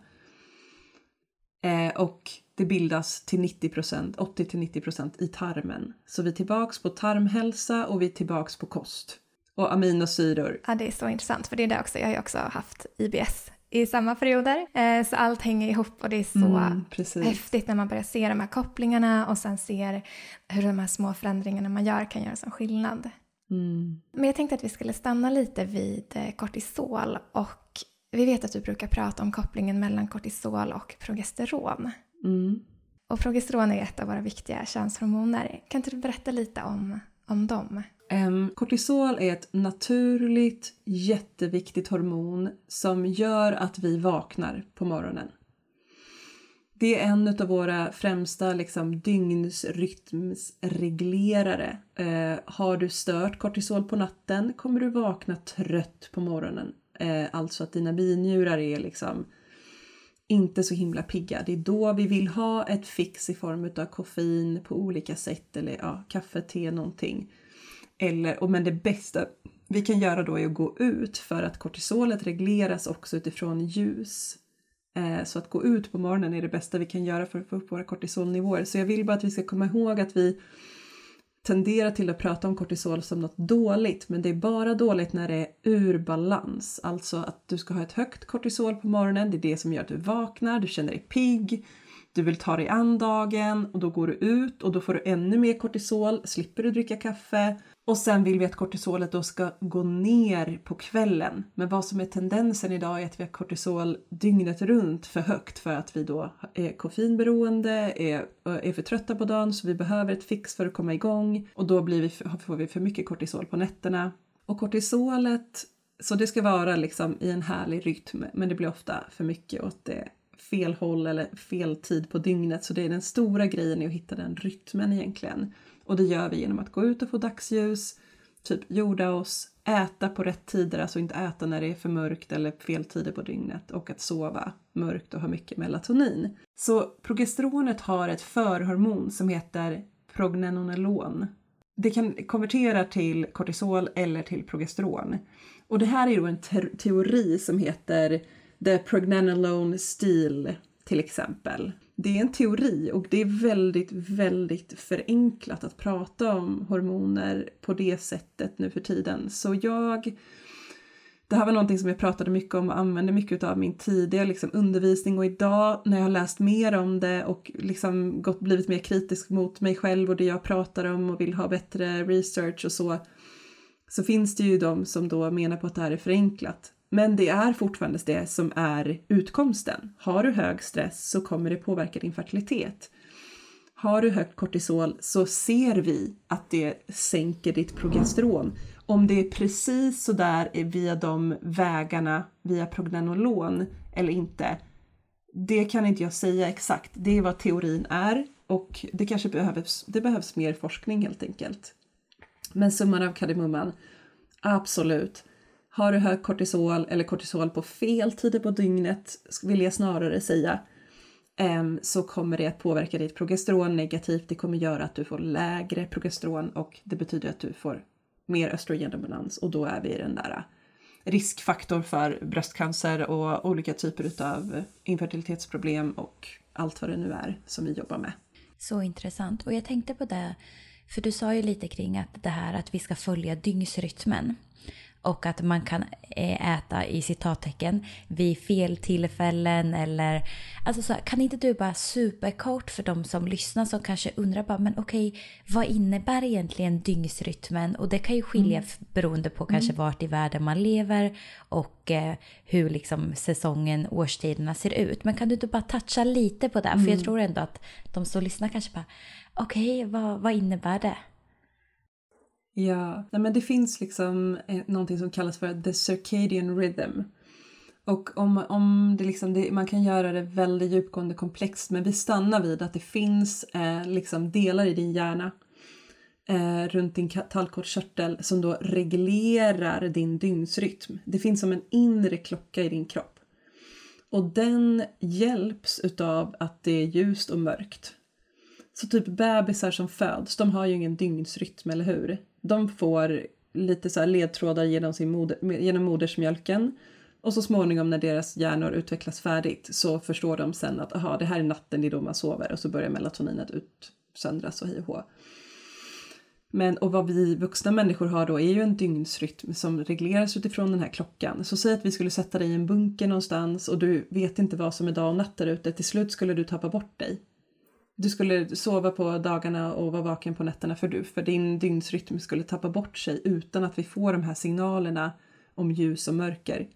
Eh, och det bildas till 90% 80-90% i tarmen. Så vi är tillbaks på tarmhälsa och vi är tillbaks på kost. Och aminosyror. Ja, det är så intressant för det är det också. Jag har ju också haft IBS i samma perioder. Eh, så allt hänger ihop och det är så mm, häftigt när man börjar se de här kopplingarna och sen ser hur de här små förändringarna man gör kan göra som skillnad. Mm. Men jag tänkte att vi skulle stanna lite vid eh, kortisol och vi vet att du brukar prata om kopplingen mellan kortisol och progesteron. Mm. Och progesteron är ett av våra viktiga könshormoner. Kan inte du berätta lite om, om dem? Ehm, kortisol är ett naturligt jätteviktigt hormon som gör att vi vaknar på morgonen. Det är en av våra främsta liksom, dygnsrytmsreglerare. Eh, har du stört kortisol på natten kommer du vakna trött på morgonen. Eh, alltså att dina binjurar är liksom inte så himla pigga. Det är då vi vill ha ett fix i form av koffein på olika sätt eller ja, kaffe, te, någonting eller, och men det bästa vi kan göra då är att gå ut för att kortisolet regleras också utifrån ljus. Eh, så att gå ut på morgonen är det bästa vi kan göra för att få upp våra kortisolnivåer. Så jag vill bara att vi ska komma ihåg att vi tenderar till att prata om kortisol som något dåligt men det är bara dåligt när det är ur balans. Alltså att du ska ha ett högt kortisol på morgonen, det är det som gör att du vaknar, du känner dig pigg, du vill ta dig an dagen och då går du ut och då får du ännu mer kortisol, slipper du dricka kaffe och sen vill vi att kortisolet då ska gå ner på kvällen. Men vad som är tendensen idag är att vi har kortisol dygnet runt för högt för att vi då är koffeinberoende, är, är för trötta på dagen så vi behöver ett fix för att komma igång och då blir vi, får vi för mycket kortisol på nätterna. Och kortisolet, så det ska vara liksom i en härlig rytm men det blir ofta för mycket åt det fel håll eller fel tid på dygnet så det är den stora grejen är att hitta den rytmen egentligen. Och det gör vi genom att gå ut och få dagsljus, typ jorda oss, äta på rätt tider, alltså inte äta när det är för mörkt eller fel tider på dygnet och att sova mörkt och ha mycket melatonin. Så progesteronet har ett förhormon som heter prognenolon. Det kan konvertera till kortisol eller till progesteron. Och det här är då en te teori som heter the prognenolone steel till exempel det är en teori och det är väldigt, väldigt förenklat att prata om hormoner på det sättet nu för tiden. Så jag det här var någonting som jag pratade mycket om och använde mycket av min tidiga liksom, undervisning och idag när jag har läst mer om det och liksom gått, blivit mer kritisk mot mig själv och det jag pratar om och vill ha bättre research och så så finns det ju de som då menar på att det här är förenklat. Men det är fortfarande det som är utkomsten. Har du hög stress så kommer det påverka din fertilitet. Har du högt kortisol så ser vi att det sänker ditt progesteron. Om det är precis så där via de vägarna, via prognenolon eller inte, det kan inte jag säga exakt. Det är vad teorin är och det kanske behövs, det behövs mer forskning helt enkelt. Men summan av kardemumman, absolut har du hög kortisol eller kortisol på fel tider på dygnet, vill jag snarare säga, ehm, så kommer det att påverka ditt progesteron negativt. Det kommer göra att du får lägre progesteron och det betyder att du får mer östrogendominans och då är vi i den där äh, riskfaktor för bröstcancer och olika typer av infertilitetsproblem och allt vad det nu är som vi jobbar med. Så intressant. Och jag tänkte på det, för du sa ju lite kring att det här att vi ska följa dygnsrytmen. Och att man kan eh, äta i citattecken vid fel tillfällen eller... Alltså så, kan inte du bara superkort för de som lyssnar som kanske undrar bara men okej vad innebär egentligen dygnsrytmen? Och det kan ju skilja mm. beroende på kanske mm. vart i världen man lever och eh, hur liksom säsongen, årstiderna ser ut. Men kan du inte bara toucha lite på det? Mm. För jag mm. tror ändå att de som lyssnar kanske bara okej vad, vad innebär det? Ja, nej men det finns liksom eh, någonting som kallas för the circadian rhythm. Och om, om det liksom, det, man kan göra det väldigt djupgående komplext men vi stannar vid att det finns eh, liksom delar i din hjärna eh, runt din tallkottkörtel som då reglerar din dygnsrytm. Det finns som en inre klocka i din kropp. Och den hjälps utav att det är ljust och mörkt. Så typ bebisar som föds, de har ju ingen dygnsrytm, eller hur? De får lite så ledtrådar genom, sin moder, genom modersmjölken och så småningom när deras hjärnor utvecklas färdigt så förstår de sen att aha, det här är natten, det är då man sover och så börjar melatoninet utsöndras och hej och hå. men och vad vi vuxna människor har då är ju en dygnsrytm som regleras utifrån den här klockan. Så säg att vi skulle sätta dig i en bunker någonstans och du vet inte vad som är dag och natt där ute. Till slut skulle du tappa bort dig du skulle sova på dagarna och vara vaken på nätterna för, du, för din dygnsrytm skulle tappa bort sig utan att vi får de här signalerna om ljus och mörker.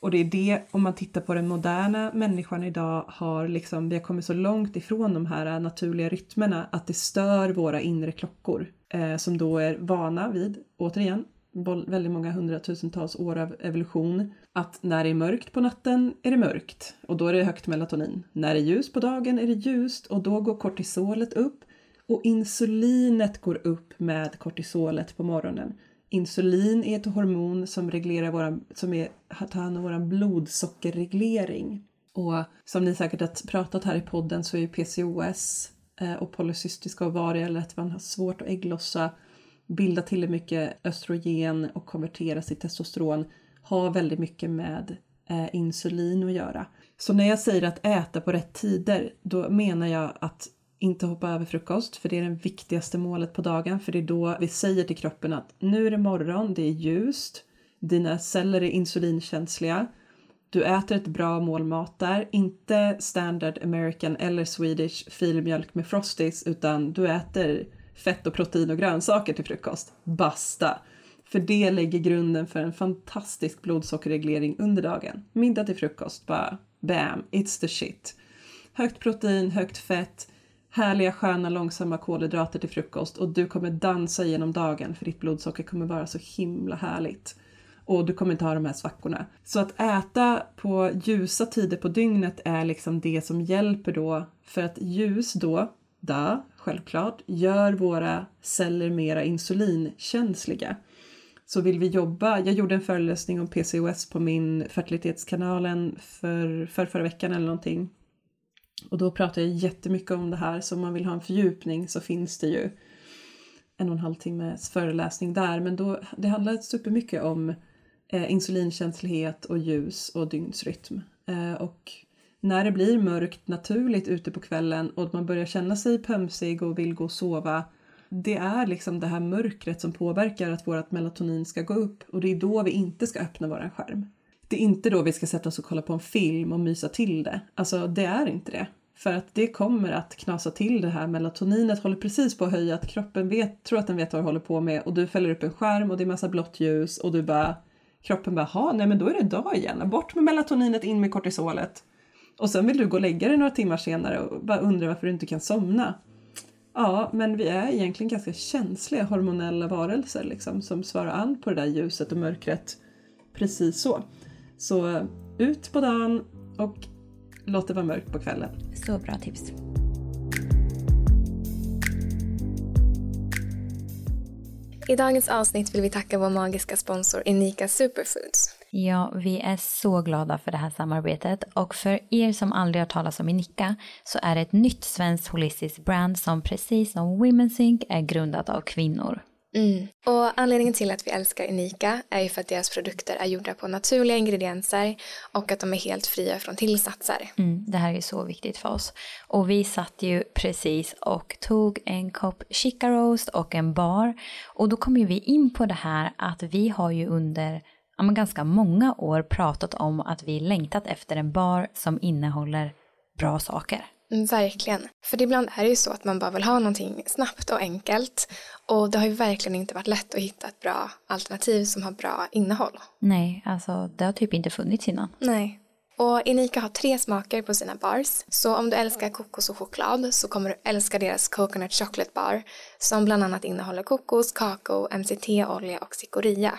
Och det är det, om man tittar på den moderna människan idag, har liksom, vi har kommit så långt ifrån de här naturliga rytmerna att det stör våra inre klockor eh, som då är vana vid, återigen, väldigt många hundratusentals år av evolution att när det är mörkt på natten är det mörkt och då är det högt melatonin. När det är ljus på dagen är det ljust och då går kortisolet upp och insulinet går upp med kortisolet på morgonen. Insulin är ett hormon som reglerar våra, som är, tar hand om vår blodsockerreglering. Och som ni säkert har pratat här i podden så är PCOS eh, och polycystiska ovarier eller att man har svårt att ägglossa bilda tillräckligt mycket östrogen och konverteras till testosteron har väldigt mycket med eh, insulin att göra. Så när jag säger att äta på rätt tider, då menar jag att inte hoppa över frukost, för det är det viktigaste målet på dagen, för det är då vi säger till kroppen att nu är det morgon, det är ljust, dina celler är insulinkänsliga, du äter ett bra mål mat där, inte standard American eller Swedish filmjölk med frosties, utan du äter fett och protein och grönsaker till frukost. Basta! För det lägger grunden för en fantastisk blodsockerreglering under dagen. Middag till frukost, bara bam, it's the shit. Högt protein, högt fett, härliga sköna långsamma kolhydrater till frukost och du kommer dansa genom dagen för ditt blodsocker kommer vara så himla härligt. Och du kommer inte ha de här svackorna. Så att äta på ljusa tider på dygnet är liksom det som hjälper då för att ljus då, da, självklart, gör våra celler mera insulinkänsliga. Så vill vi jobba, jag gjorde en föreläsning om PCOS på min fertilitetskanalen för, för förra veckan eller någonting. Och då pratade jag jättemycket om det här, så om man vill ha en fördjupning så finns det ju en och en halv timmes föreläsning där. Men då, det handlar supermycket om eh, insulinkänslighet och ljus och dygnsrytm. Eh, och när det blir mörkt naturligt ute på kvällen och man börjar känna sig pömsig och vill gå och sova det är liksom det här mörkret som påverkar att vårt melatonin ska gå upp och det är då vi inte ska öppna våran skärm. Det är inte då vi ska sätta oss och kolla på en film och mysa till det. Alltså det är inte det. För att det kommer att knasa till det här melatoninet håller precis på att höja att kroppen vet, tror att den vet vad den håller på med och du fäller upp en skärm och det är massa blått ljus och du bara kroppen bara ha nej men då är det dag igen. Bort med melatoninet, in med kortisolet. Och sen vill du gå och lägga dig några timmar senare och bara undra varför du inte kan somna. Ja, men vi är egentligen ganska känsliga hormonella varelser liksom, som svarar an på det där ljuset och mörkret precis så. Så ut på dagen och låt det vara mörkt på kvällen. Så bra tips. I dagens avsnitt vill vi tacka vår magiska sponsor Inika Superfoods. Ja, vi är så glada för det här samarbetet och för er som aldrig har talat om Inika så är det ett nytt svenskt holistiskt brand som precis som Women's Inc är grundat av kvinnor. Mm. Och anledningen till att vi älskar Unika är ju för att deras produkter är gjorda på naturliga ingredienser och att de är helt fria från tillsatser. Mm, det här är så viktigt för oss. Och vi satt ju precis och tog en kopp chica roast och en bar. Och då kom ju vi in på det här att vi har ju under ja, ganska många år pratat om att vi längtat efter en bar som innehåller bra saker. Mm, verkligen. För ibland är det ju så att man bara vill ha någonting snabbt och enkelt. Och det har ju verkligen inte varit lätt att hitta ett bra alternativ som har bra innehåll. Nej, alltså det har typ inte funnits innan. Nej. Och Inika har tre smaker på sina bars. Så om du älskar kokos och choklad så kommer du älska deras Coconut Chocolate Bar som bland annat innehåller kokos, kakao, MCT-olja och cikoria.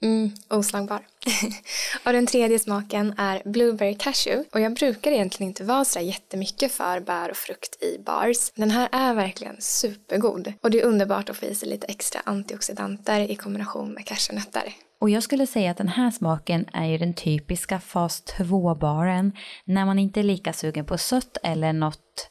Mm, oslagbar. och den tredje smaken är Blueberry Cashew. Och jag brukar egentligen inte vara så jättemycket för bär och frukt i bars. Den här är verkligen supergod. Och det är underbart att få i sig lite extra antioxidanter i kombination med cashewnötter. Och jag skulle säga att den här smaken är ju den typiska fas 2-baren när man inte är lika sugen på sött eller något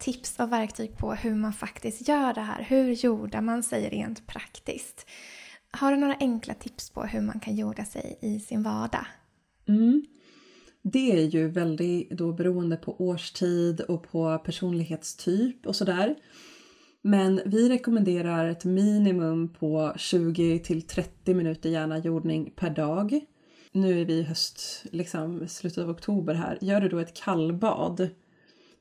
tips och verktyg på hur man faktiskt gör det här. Hur jordar man sig rent praktiskt? Har du några enkla tips på hur man kan jorda sig i sin vardag? Mm. Det är ju väldigt då beroende på årstid och på personlighetstyp och sådär. Men vi rekommenderar ett minimum på 20 till 30 minuter gärna jordning per dag. Nu är vi i höst, liksom slutet av oktober här. Gör du då ett kallbad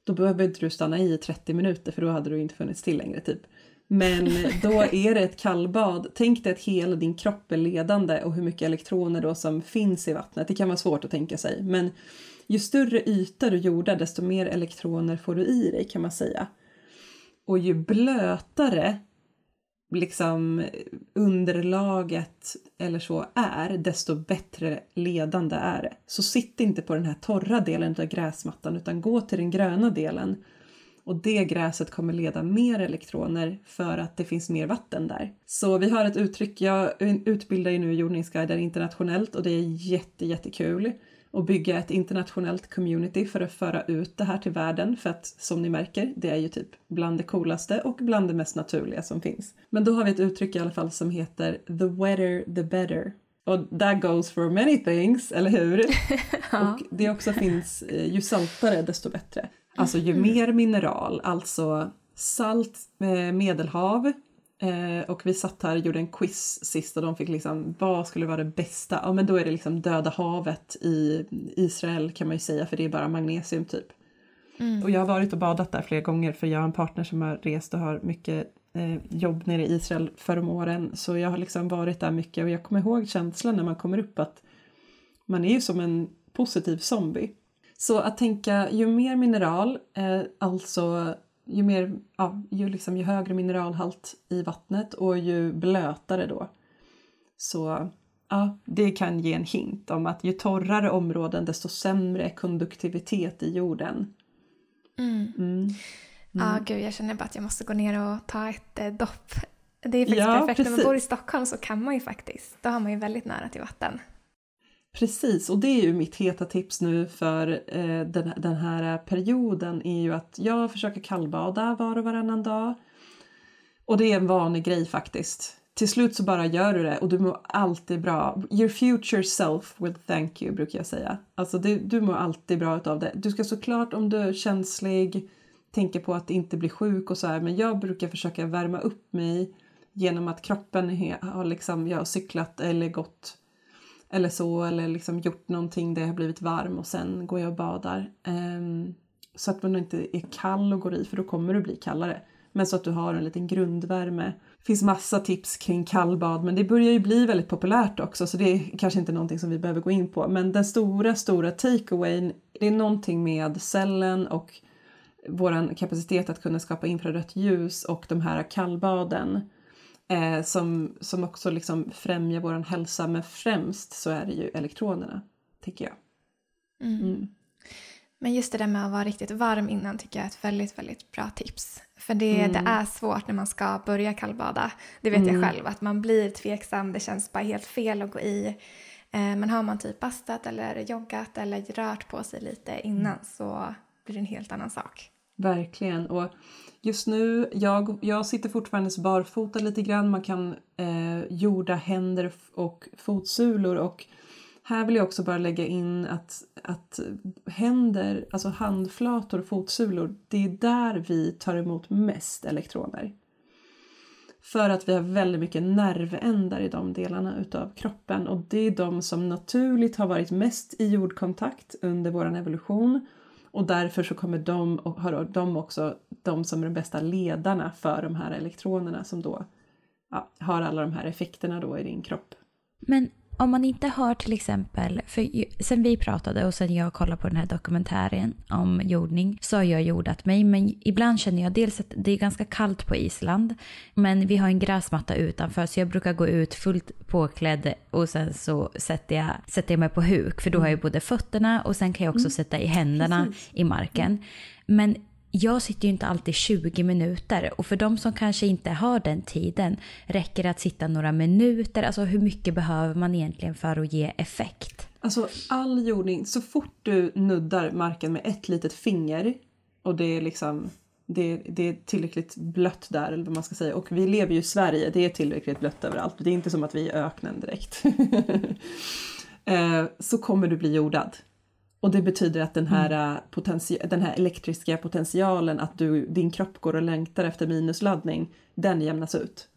då behöver inte du stanna i 30 minuter för då hade du inte funnits till längre typ. Men då är det ett kallbad. Tänk dig att hela din kropp är ledande och hur mycket elektroner då som finns i vattnet. Det kan vara svårt att tänka sig men ju större yta du jordar desto mer elektroner får du i dig kan man säga. Och ju blötare liksom underlaget eller så är, desto bättre ledande är det. Så sitt inte på den här torra delen av gräsmattan utan gå till den gröna delen. Och det gräset kommer leda mer elektroner för att det finns mer vatten där. Så vi har ett uttryck, jag utbildar ju nu jordningsguider internationellt och det är jätte, jättekul och bygga ett internationellt community för att föra ut det här till världen för att som ni märker, det är ju typ bland det coolaste och bland det mest naturliga som finns. Men då har vi ett uttryck i alla fall som heter the wetter the better. Och that goes for many things, eller hur? ja. Och det också finns, eh, ju saltare desto bättre. Alltså ju mm. mer mineral, alltså salt, eh, medelhav, Eh, och vi satt här och gjorde en quiz sist och de fick liksom, vad skulle vara det bästa? Ja men då är det liksom Döda havet i Israel kan man ju säga för det är bara magnesium typ. Mm. Och jag har varit och badat där flera gånger för jag har en partner som har rest och har mycket eh, jobb nere i Israel för om åren. Så jag har liksom varit där mycket och jag kommer ihåg känslan när man kommer upp att man är ju som en positiv zombie. Så att tänka ju mer mineral, eh, alltså ju, mer, ja, ju, liksom, ju högre mineralhalt i vattnet och ju blötare då. Så ja, det kan ge en hint om att ju torrare områden desto sämre konduktivitet i jorden. Mm. Mm. Ja, mm. gud, jag känner bara att jag måste gå ner och ta ett eh, dopp. Det är faktiskt ja, perfekt. Precis. När man bor i Stockholm så kan man ju faktiskt, då har man ju väldigt nära till vatten. Precis, och det är ju mitt heta tips nu för eh, den, den, här perioden är ju att jag försöker kallbada var och varannan dag. Och det är en vanlig grej faktiskt. Till slut så bara gör du det och du mår alltid bra. Your future self will thank you brukar jag säga. Alltså det, du mår alltid bra utav det. Du ska såklart om du är känslig tänka på att inte bli sjuk och så här men jag brukar försöka värma upp mig genom att kroppen har liksom, ja, cyklat eller gått eller så eller liksom gjort någonting där jag har blivit varm och sen går jag och badar. Um, så att man inte är kall och går i för då kommer du bli kallare. Men så att du har en liten grundvärme. Det finns massa tips kring kallbad men det börjar ju bli väldigt populärt också så det är kanske inte någonting som vi behöver gå in på. Men den stora, stora takeawayn det är någonting med cellen och vår kapacitet att kunna skapa infrarött ljus och de här kallbaden eh, som, som också liksom främjar vår hälsa men främst så är det ju elektronerna, tycker jag. Mm. Mm. Men just det där med att vara riktigt varm innan tycker jag är ett väldigt, väldigt bra tips. För det, mm. det är svårt när man ska börja kallbada. Det vet jag mm. själv, att man blir tveksam, det känns bara helt fel att gå i. Eh, men har man typ bastat eller joggat eller rört på sig lite innan mm. så blir det en helt annan sak. Verkligen. Och just nu, jag, jag sitter fortfarande barfota lite grann. Man kan eh, jorda händer och fotsulor och här vill jag också bara lägga in att, att händer, alltså handflator och fotsulor, det är där vi tar emot mest elektroner. För att vi har väldigt mycket nervändar i de delarna utav kroppen och det är de som naturligt har varit mest i jordkontakt under vår evolution och därför så kommer de, och har de också de som är de bästa ledarna för de här elektronerna som då ja, har alla de här effekterna då i din kropp. Men om man inte har till exempel, för sen vi pratade och sen jag kollade på den här dokumentären om jordning så har jag jordat mig men ibland känner jag dels att det är ganska kallt på Island men vi har en gräsmatta utanför så jag brukar gå ut fullt påklädd och sen så sätter jag, sätter jag mig på huk för då har jag både fötterna och sen kan jag också mm. sätta i händerna Precis. i marken. Men jag sitter ju inte alltid 20 minuter och för de som kanske inte har den tiden räcker det att sitta några minuter. Alltså hur mycket behöver man egentligen för att ge effekt? Alltså all jordning, så fort du nuddar marken med ett litet finger och det är liksom det, det är tillräckligt blött där eller vad man ska säga och vi lever ju i Sverige, det är tillräckligt blött överallt. Det är inte som att vi är i öknen direkt. Eh, så kommer du bli jordad. Och det betyder att den här, mm. Äh, den här elektriska potentialen, att du, din kropp går och längtar efter minusladdning, den jämnas ut.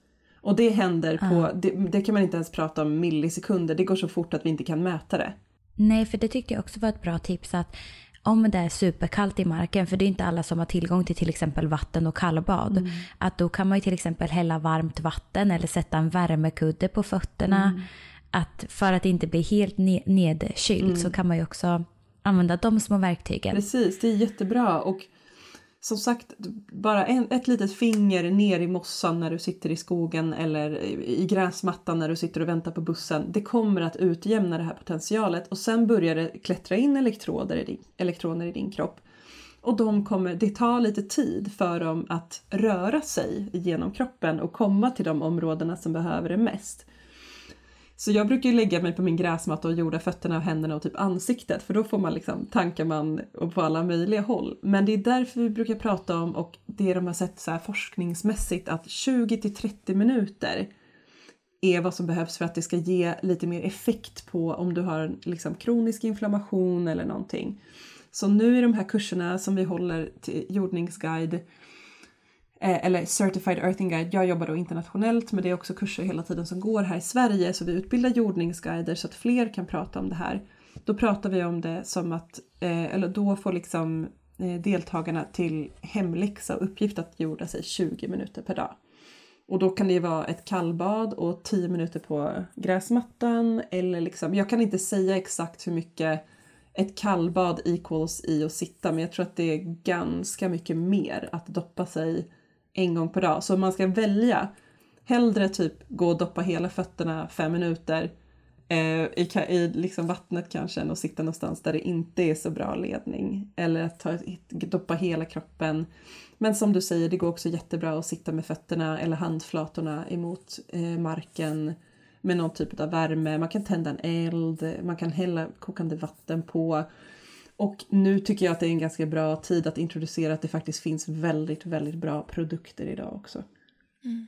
Och det händer på, ah. det, det, kan man inte ens prata om millisekunder, det går så fort att vi inte kan mäta det. Nej, för det tyckte jag också var ett bra tips att om det är superkallt i marken, för det är inte alla som har tillgång till till exempel vatten och kallbad, mm. att då kan man ju till exempel hälla varmt vatten eller sätta en värmekudde på fötterna. Mm. Att för att inte bli helt nedkyld mm. så kan man ju också använda de små verktygen. Precis, det är jättebra. Och som sagt, bara en, ett litet finger ner i mossan när du sitter i skogen eller i gräsmattan när du sitter och väntar på bussen. Det kommer att utjämna det här potentialet och sen börjar det klättra in elektroder i din, elektroner i din kropp. Och de kommer, det tar lite tid för dem att röra sig genom kroppen och komma till de områdena som behöver det mest. Så jag brukar lägga mig på min gräsmatta och jorda fötterna och händerna och typ ansiktet för då får man liksom, tankar man på alla möjliga håll. Men det är därför vi brukar prata om och det de har sett så här forskningsmässigt att 20 till 30 minuter är vad som behövs för att det ska ge lite mer effekt på om du har liksom kronisk inflammation eller någonting. Så nu i de här kurserna som vi håller till jordningsguide Eh, eller Certified Earthing Guide. Jag jobbar då internationellt men det är också kurser hela tiden som går här i Sverige så vi utbildar jordningsguider så att fler kan prata om det här. Då pratar vi om det som att, eh, eller då får liksom eh, deltagarna till hemläxa och uppgift att jorda sig 20 minuter per dag. Och då kan det vara ett kallbad och 10 minuter på gräsmattan eller liksom, jag kan inte säga exakt hur mycket ett kallbad equals i att sitta men jag tror att det är ganska mycket mer att doppa sig en gång per dag. Så man ska välja, hellre typ gå och doppa hela fötterna fem minuter eh, i, i liksom vattnet kanske än att sitta någonstans där det inte är så bra ledning. Eller att ta, doppa hela kroppen. Men som du säger, det går också jättebra att sitta med fötterna eller handflatorna emot eh, marken med någon typ av värme. Man kan tända en eld, man kan hälla kokande vatten på. Och nu tycker jag att det är en ganska bra tid att introducera att det faktiskt finns väldigt, väldigt bra produkter idag också. Mm.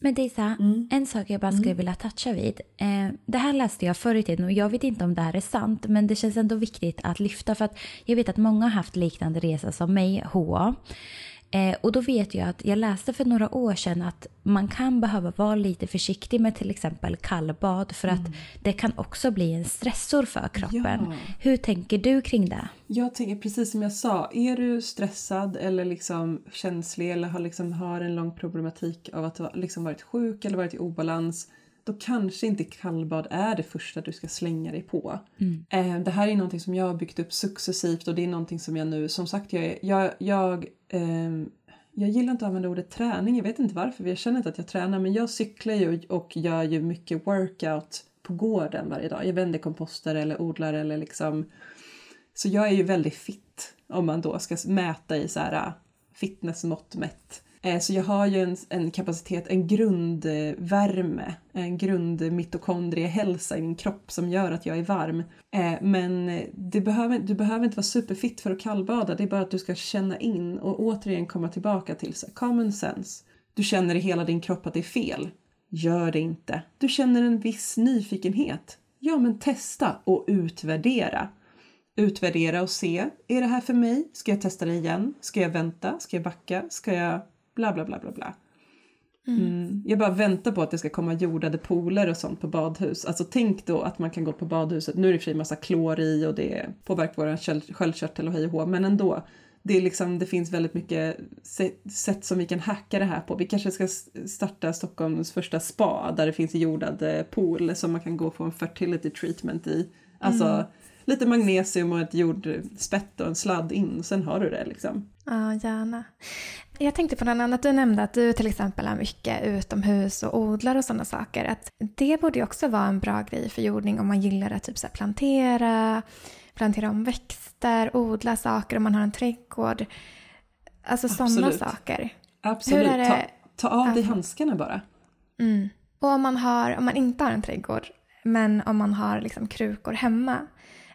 Men Disa, mm. en sak jag bara skulle mm. vilja toucha vid. Eh, det här läste jag förr i tiden och jag vet inte om det här är sant men det känns ändå viktigt att lyfta för att jag vet att många har haft liknande resa som mig, HA. Eh, och då vet jag att jag läste för några år sedan att man kan behöva vara lite försiktig med till exempel kallbad för att det kan också bli en stressor för kroppen. Ja. Hur tänker du kring det? Jag tänker precis som jag sa, är du stressad eller liksom känslig eller har, liksom, har en lång problematik av att liksom varit sjuk eller varit i obalans då kanske inte kallbad är det första du ska slänga dig på. Eh, det här är någonting som jag har byggt upp successivt och det är någonting som jag nu, som sagt, jag, jag, jag, ehm, jag gillar inte att använda ordet träning, jag vet inte varför, för jag känner inte att jag tränar, men jag cyklar ju och gör ju mycket workout på gården varje dag. Jag vänder komposter eller odlar eller liksom så jag är ju väldigt fit om man då ska mäta i så här fitnessmått mätt. Eh, så jag har ju en, en kapacitet, en grundvärme, en grundmitokondriehälsa i min kropp som gör att jag är varm. Eh, men det behöver, du behöver inte vara superfit för att kallbada, det är bara att du ska känna in och återigen komma tillbaka till så common sense. Du känner i hela din kropp att det är fel. Gör det inte. Du känner en viss nyfikenhet. Ja, men testa och utvärdera utvärdera och se. Är det här för mig? Ska jag testa det igen? Ska jag vänta? Ska jag backa? Ska jag bla bla bla bla bla? Mm. Jag bara väntar på att det ska komma jordade pooler och sånt på badhus. Alltså tänk då att man kan gå på badhuset. Nu är det i och för sig massa klor i och det påverkar vår sköld- sköldkörtel och hej och hå, men ändå. Det, är liksom, det finns väldigt mycket sätt, som vi kan hacka det här på. Vi kanske ska starta Stockholms första spa där det finns jordad eh, pool som man kan gå och få en fertility treatment i. Alltså lite magnesium och ett jordspett och en sladd in, sen har du det liksom. Ja, gärna. Jag tänkte på något annat. Du nämnde att du till exempel är mycket utomhus och odlar och sådana saker. Att det borde ju också vara en bra grej för jordning om man gillar att typ så plantera, plantera om växter, odla saker om man har en trädgård. Alltså sådana saker. Absolut, Hur är det- ta, ta av dig handskarna bara. Mm. Och om man, har, om man inte har en trädgård, men om man har liksom krukor hemma,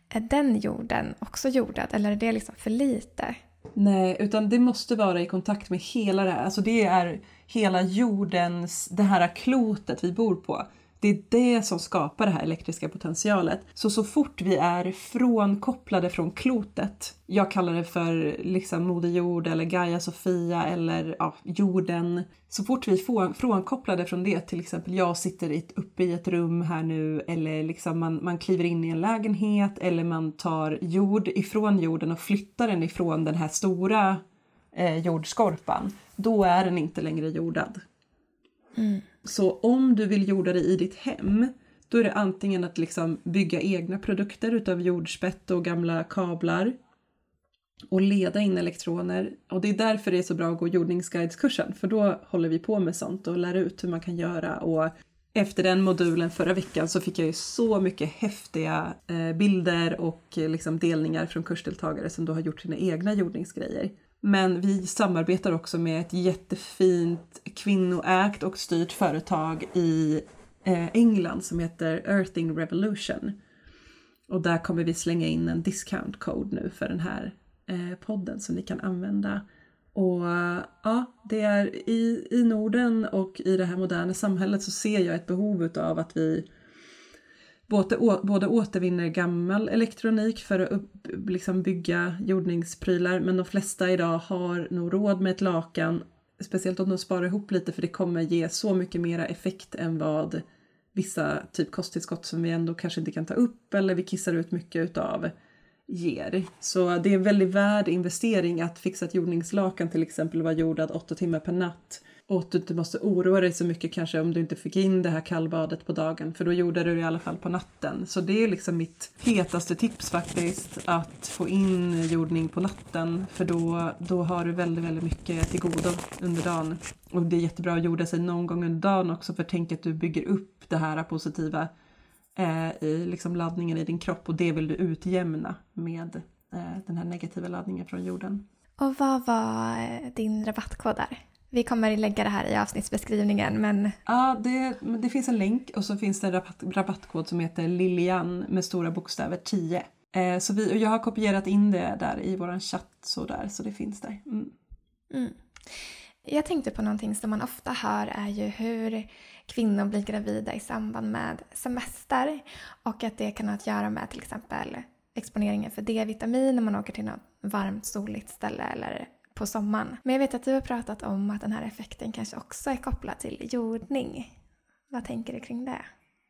är den jorden också jordad eller är det liksom för lite? Nej, utan det måste vara i kontakt med hela det här. Alltså det är hela jordens, det här klotet vi bor på. Det är det som skapar det här elektriska potentialet. Så så fort vi är frånkopplade från klotet, jag kallar det för liksom Moder Jord eller Gaia Sofia eller ja, jorden. Så fort vi är frånkopplade från det, till exempel jag sitter i ett, uppe i ett rum här nu eller liksom man, man kliver in i en lägenhet eller man tar jord ifrån jorden och flyttar den ifrån den här stora eh, jordskorpan, då är den inte längre jordad. Mm. Så om du vill jorda det i ditt hem, då är det antingen att liksom bygga egna produkter utav jordspett och gamla kablar och leda in elektroner. Och det är därför det är så bra att gå jordningsguideskursen, för då håller vi på med sånt och lär ut hur man kan göra. Och efter den modulen förra veckan så fick jag ju så mycket häftiga eh, bilder och eh, liksom delningar från kursdeltagare som då har gjort sina egna jordningsgrejer. Men vi samarbetar också med ett jättefint kvinnoägt och styrt företag i eh, England som heter Earthing Revolution. Och där kommer vi slänga in en discount code nu för den här eh, podden som ni kan använda. Och ja, det är i, i Norden och i det här moderna samhället så ser jag ett behov av att vi både, både återvinner gammal elektronik för att upp, liksom bygga jordningsprylar men de flesta idag har nog råd med ett lakan speciellt om de sparar ihop lite för det kommer ge så mycket mera effekt än vad vissa typ kosttillskott som vi ändå kanske inte kan ta upp eller vi kissar ut mycket utav ger. Så det är en väldigt värd investering att fixa ett jordningslakan till exempel och vara jordad åtta timmar per natt. Och att du inte måste oroa dig så mycket kanske om du inte fick in det här kallbadet på dagen för då gjorde du det i alla fall på natten. Så det är liksom mitt hetaste tips faktiskt att få in jordning på natten för då, då har du väldigt, väldigt mycket till godo under dagen. Och det är jättebra att jorda sig någon gång under dagen också för tänk att du bygger upp det här positiva eh, i liksom laddningen i din kropp och det vill du utjämna med eh, den här negativa laddningen från jorden. Och vad var eh, din rabattkod där? Vi kommer lägga det här i avsnittsbeskrivningen men Ja, det, det finns en länk och så finns det en rabatt, rabattkod som heter Lilian med stora bokstäver 10. Eh, så vi, och jag har kopierat in det där i våran chatt så där så det finns där. Mm. jag tänkte på någonting som man ofta hör är ju hur kvinnor blir gravida i samband med semester och att det kan ha att göra med till exempel exponeringen för D-vitamin när man åker till något varmt soligt ställe eller på sommaren. Men jag vet att du har pratat om att den här effekten kanske också är kopplad till jordning. Vad tänker du kring det?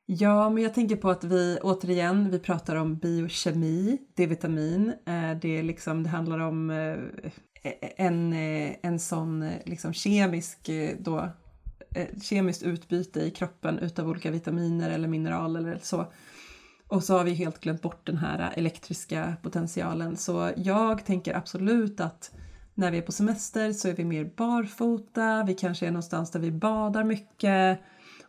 Ja, men jag tänker på att vi återigen, vi pratar om biokemi, D-vitamin. Eh, det, är liksom, det handlar om eh, en, eh, en sån liksom kemisk då, kemiskt utbyte i kroppen utav olika vitaminer eller mineraler eller så. Och så har vi helt glömt bort den här elektriska potentialen. Så jag tänker absolut att när vi är på semester så är vi mer barfota, vi kanske är någonstans där vi badar mycket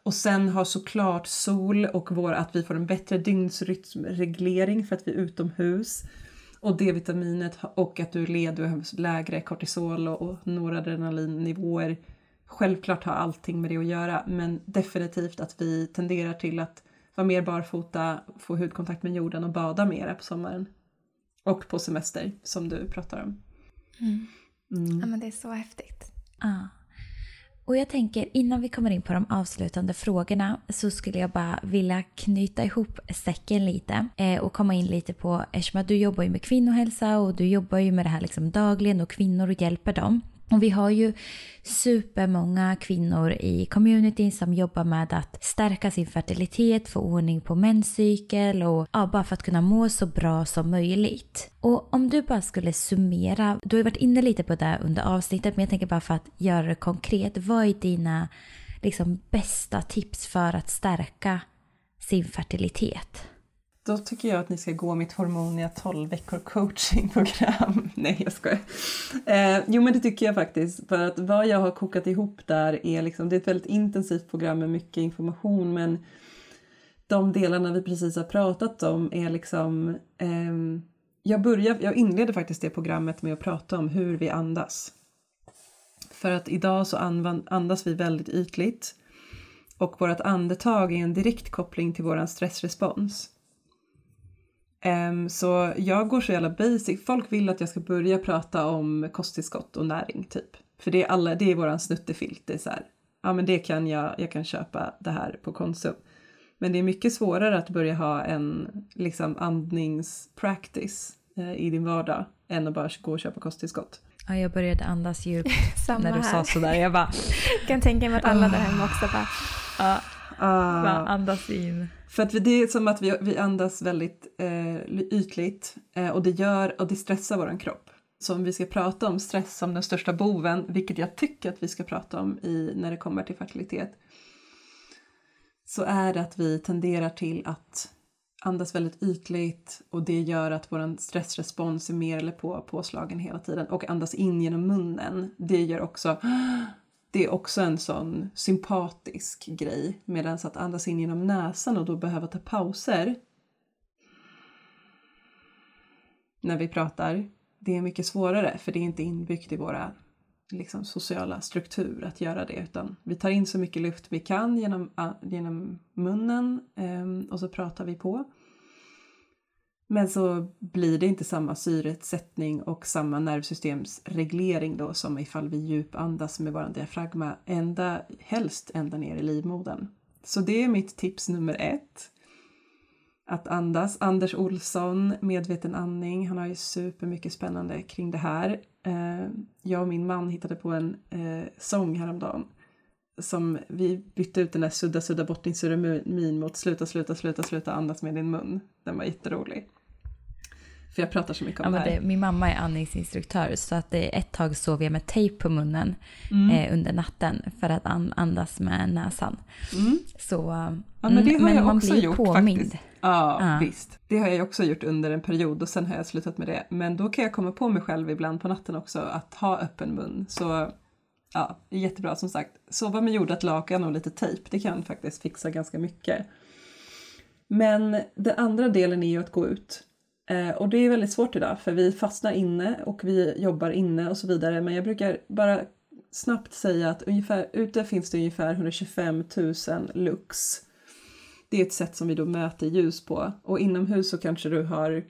och sen har såklart sol och vår, att vi får en bättre dygnsrytmreglering för att vi är utomhus. Och D-vitaminet och att du är ledig och har lägre kortisol och, och noradrenalinnivåer. Självklart har allting med det att göra men definitivt att vi tenderar till att vara mer barfota, få hudkontakt med jorden och bada mer på sommaren. Och på semester som du pratar om. Mm. Mm. Ja men det är så häftigt. Ah. Och jag tänker innan vi kommer in på de avslutande frågorna så skulle jag bara vilja knyta ihop säcken lite eh, och komma in lite på, eftersom att du jobbar ju med kvinnohälsa och du jobbar ju med det här liksom dagligen och kvinnor hjälper dem. Och vi har ju supermånga kvinnor i communityn som jobbar med att stärka sin fertilitet, få ordning på menscykel och ja, bara för att kunna må så bra som möjligt. Och om du bara skulle summera, du har ju varit inne lite på det under avsnittet men jag tänker bara för att göra det konkret. Vad är dina liksom, bästa tips för att stärka sin fertilitet? Då tycker jag att ni ska gå mitt Hormonia 12 veckor coachingprogram. Nej, jag skojar. Eh, jo, men det tycker jag faktiskt. För att vad jag har kokat ihop där är liksom, det är ett väldigt intensivt program med mycket information, men de delarna vi precis har pratat om är liksom... Eh, jag, börjar, jag inleder faktiskt det programmet med att prata om hur vi andas. För att idag så andas vi väldigt ytligt och vårt andetag är en direkt koppling till vår stressrespons. Um, så jag går så jävla basic. Folk vill att jag ska börja prata om kosttillskott och näring typ. För det är, alla, det är våran snuttefilt. Det är så här, ja men det kan jag, jag kan köpa det här på Konsum. Men det är mycket svårare att börja ha en liksom andningspractice eh, i din vardag än att bara gå och köpa kosttillskott. Ja, jag började andas djupt när du här. sa sådär. Jag bara... Kan tänka mig att alla där hemma också bara... Ja, ah. bara andas in. För att det är som att vi, vi andas väldigt eh, ytligt eh, och det gör och det stressar vår kropp. Så om vi ska prata om stress som den största boven, vilket jag tycker att vi ska prata om i, när det kommer till fertilitet, så är det att vi tenderar till att andas väldigt ytligt och det gör att vår stressrespons är mer eller på påslagen hela tiden och andas in genom munnen. Det gör också det är också en sån sympatisk grej. Medan att andas in genom näsan och då behöva ta pauser när vi pratar, det är mycket svårare för det är inte inbyggt i våra liksom, sociala struktur att göra det utan vi tar in så mycket luft vi kan genom, genom munnen ehm, och så pratar vi på. Men så blir det inte samma syresättning och samma nervsystemsreglering då som ifall vi djupandas med våran diafragma ända, helst ända ner i livmodern. Så det är mitt tips nummer ett. Att andas. Anders Olsson, Medveten andning, han har ju supermycket spännande kring det här. Eh, jag och min man hittade på en eh, sång häromdagen som vi bytte ut den där sudda sudda bort din ceremonin mot sluta sluta sluta sluta andas med din mun. Den var jätterolig. För jag pratar så mycket om ja, det här. Det, min mamma är andningsinstruktör så att det, ett tag sov jag med tejp på munnen mm. eh, under natten för att an, andas med näsan. Mm. Så, ja, men det har men jag man också blir gjort påmind. faktiskt. Ja, ja, visst. Det har jag också gjort under en period och sen har jag slutat med det. Men då kan jag komma på mig själv ibland på natten också att ha öppen mun. Så ja, det är jättebra som sagt. Sova med jordat lakan och lite tejp, det kan faktiskt fixa ganska mycket. Men den andra delen är ju att gå ut. Eh, och det är väldigt svårt idag för vi fastnar inne och vi jobbar inne och så vidare. Men jag brukar bara snabbt säga att ungefär, ute finns det ungefär 125 000 lux. Det är ett sätt som vi då mäter ljus på. Och inomhus så kanske du har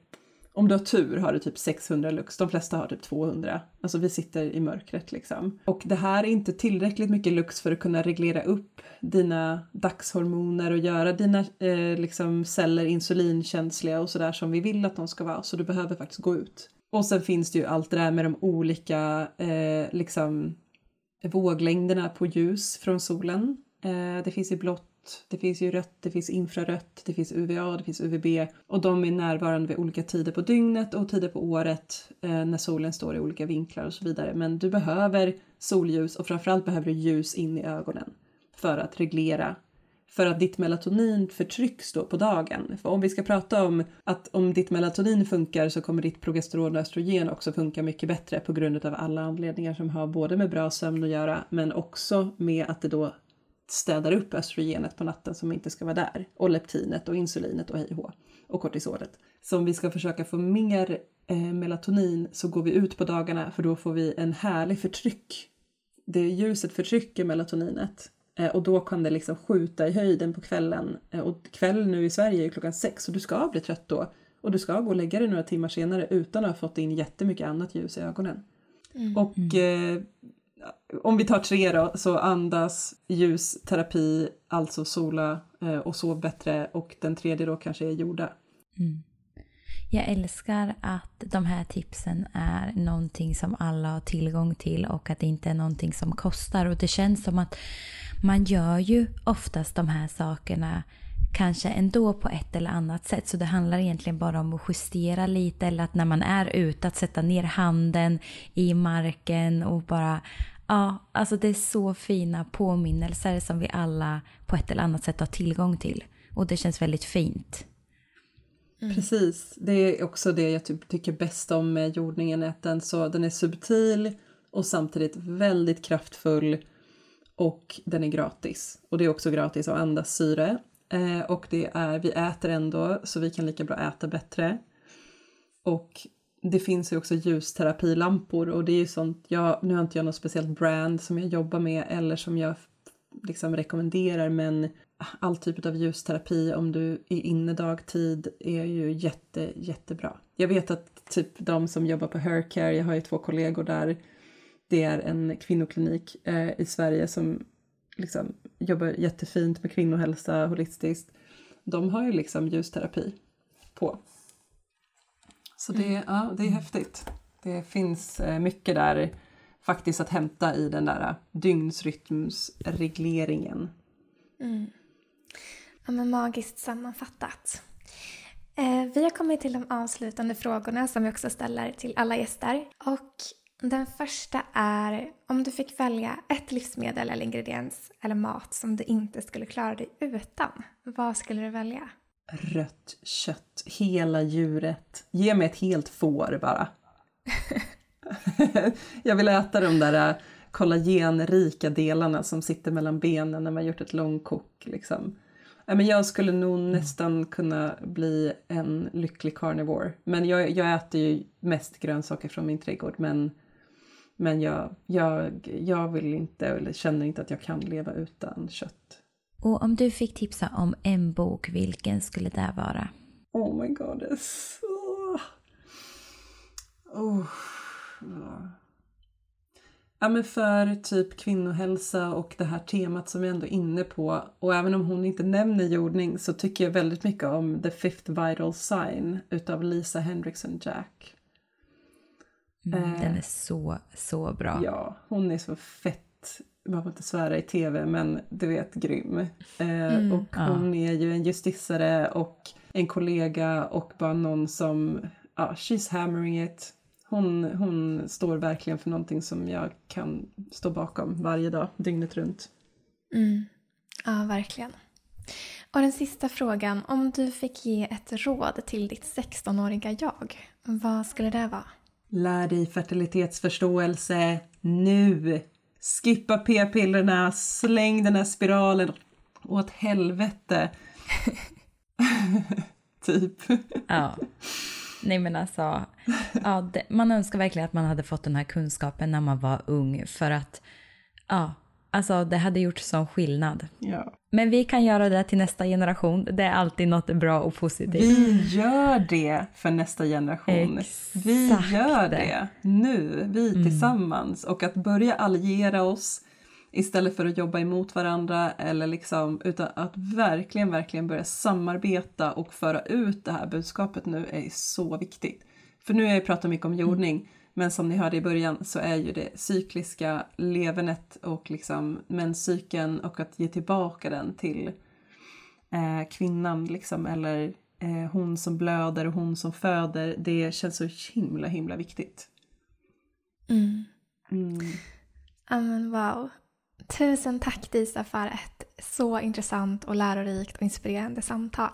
om du har tur har du typ 600 lux, de flesta har typ 200. Alltså vi sitter i mörkret liksom. Och det här är inte tillräckligt mycket lux för att kunna reglera upp dina dagshormoner och göra dina eh, liksom celler insulinkänsliga och sådär som vi vill att de ska vara. Så du behöver faktiskt gå ut. Och sen finns det ju allt det där med de olika eh, liksom, våglängderna på ljus från solen. Eh, det finns i blått, det finns ju rött, det finns infrarött, det finns UVA, det finns UVB och de är närvarande vid olika tider på dygnet och tider på året eh, när solen står i olika vinklar och så vidare. Men du behöver solljus och framförallt behöver du ljus in i ögonen för att reglera för att ditt melatonin förtrycks då på dagen. För om vi ska prata om att om ditt melatonin funkar så kommer ditt progesteron och östrogen också funka mycket bättre på grund av alla anledningar som har både med bra sömn att göra men också med att det då städar upp östrogenet på natten som inte ska vara där och leptinet och insulinet och hej och kortisolet. Så om vi ska försöka få mer eh, melatonin så går vi ut på dagarna för då får vi en härlig förtryck. Det ljuset förtrycker melatoninet Eh, och då kan det liksom skjuta i höjden på kvällen. Eh, och kväll nu i Sverige är klockan sex och du ska bli trött då. Och du ska gå och lägga dig några timmar senare utan att ha fått in jättemycket annat ljus i ögonen. Mm. Och mm. eh, om vi tar tre då, så andas, ljusterapi, alltså sola eh, och sov bättre och den tredje då kanske är jorda. Mm. Jag älskar att de här tipsen är någonting som alla har tillgång till och att det inte är någonting som kostar. Och det känns som att man gör ju oftast de här sakerna kanske ändå på ett eller annat sätt. Så det handlar egentligen bara om att justera lite eller att när man är ute att sätta ner handen i marken och bara Ja, alltså det är så fina påminnelser som vi alla på ett eller annat sätt har tillgång till. Och det känns väldigt fint. Mm. Precis, det är också det jag typ tycker bäst om med jordningen, att den, så, den är subtil och samtidigt väldigt kraftfull och den är gratis. Och det är också gratis att andas syre. Eh, och det är, vi äter ändå så vi kan lika bra äta bättre. Och det finns ju också ljusterapilampor och det är ju sånt, jag, nu har inte jag något speciellt brand som jag jobbar med eller som jag liksom rekommenderar men all typ av ljusterapi om du är inne dagtid är ju jätte, jättebra. Jag vet att typ de som jobbar på Hercare, jag har ju två kollegor där, det är en kvinnoklinik eh, i Sverige som liksom jobbar jättefint med kvinnohälsa holistiskt. De har ju liksom ljusterapi på. Så det, mm. ja, det är häftigt. Det finns eh, mycket där faktiskt att hämta i den där dygnsrytmsregleringen. Mm. Ja, men magiskt sammanfattat. Eh, vi har kommit till de avslutande frågorna som vi också ställer till alla gäster. Och den första är om du fick välja ett livsmedel eller ingrediens eller mat som du inte skulle klara dig utan. Vad skulle du välja? Rött kött, hela djuret. Ge mig ett helt får bara. jag vill äta de där äh, kollagenrika delarna som sitter mellan benen när man gjort ett långkok. Liksom. Men jag skulle nog mm. nästan kunna bli en lycklig carnivore. Men jag, jag äter ju mest grönsaker från min trädgård men, men jag, jag, jag vill inte eller känner inte att jag kan leva utan kött. Och om du fick tipsa om en bok, vilken skulle det vara? Oh my god, det är så... Oh. Ja men för typ kvinnohälsa och det här temat som vi ändå är inne på och även om hon inte nämner jordning så tycker jag väldigt mycket om The Fifth Vital Sign utav Lisa Hendrickson Jack. Mm, eh, den är så, så bra. Ja, hon är så fett, man får inte svära i tv men du vet grym. Eh, mm, och hon är ju en justissare och en kollega och bara någon som, ja, she's hammering it hon, hon står verkligen för någonting som jag kan stå bakom varje dag, dygnet runt. Mm. Ja, verkligen. Och den sista frågan, om du fick ge ett råd till ditt 16-åriga jag, vad skulle det vara? Lär dig fertilitetsförståelse nu! Skippa p-pillerna, släng den här spiralen åt helvete. typ. Ja. Nej men alltså, ja, det, man önskar verkligen att man hade fått den här kunskapen när man var ung för att, ja, alltså det hade gjort sån skillnad. Ja. Men vi kan göra det till nästa generation. Det är alltid något bra och positivt. Vi gör det för nästa generation. Exakt. Vi gör det nu, vi mm. tillsammans. Och att börja alliera oss istället för att jobba emot varandra eller liksom, utan att verkligen, verkligen börja samarbeta och föra ut det här budskapet nu är så viktigt. För nu har jag pratat mycket om jordning, mm. Men som ni hörde i början så är ju det cykliska levernet och liksom menscykeln och att ge tillbaka den till eh, kvinnan liksom eller eh, hon som blöder och hon som föder. Det känns så himla himla viktigt. Mm. Mm. Amen, wow. Tusen tack Disa för ett så intressant och lärorikt och inspirerande samtal.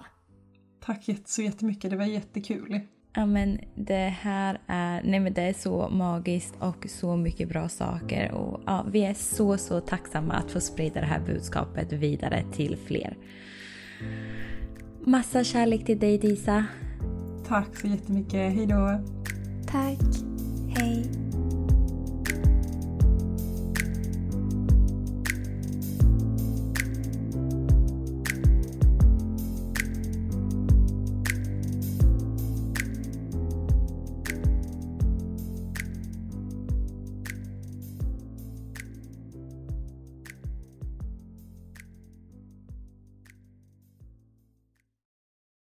Tack så jättemycket, det var jättekul. Ja men det här är, nej men det är så magiskt och så mycket bra saker och ja, vi är så så tacksamma att få sprida det här budskapet vidare till fler. Massa kärlek till dig Disa. Tack så jättemycket, hejdå. Tack, hej.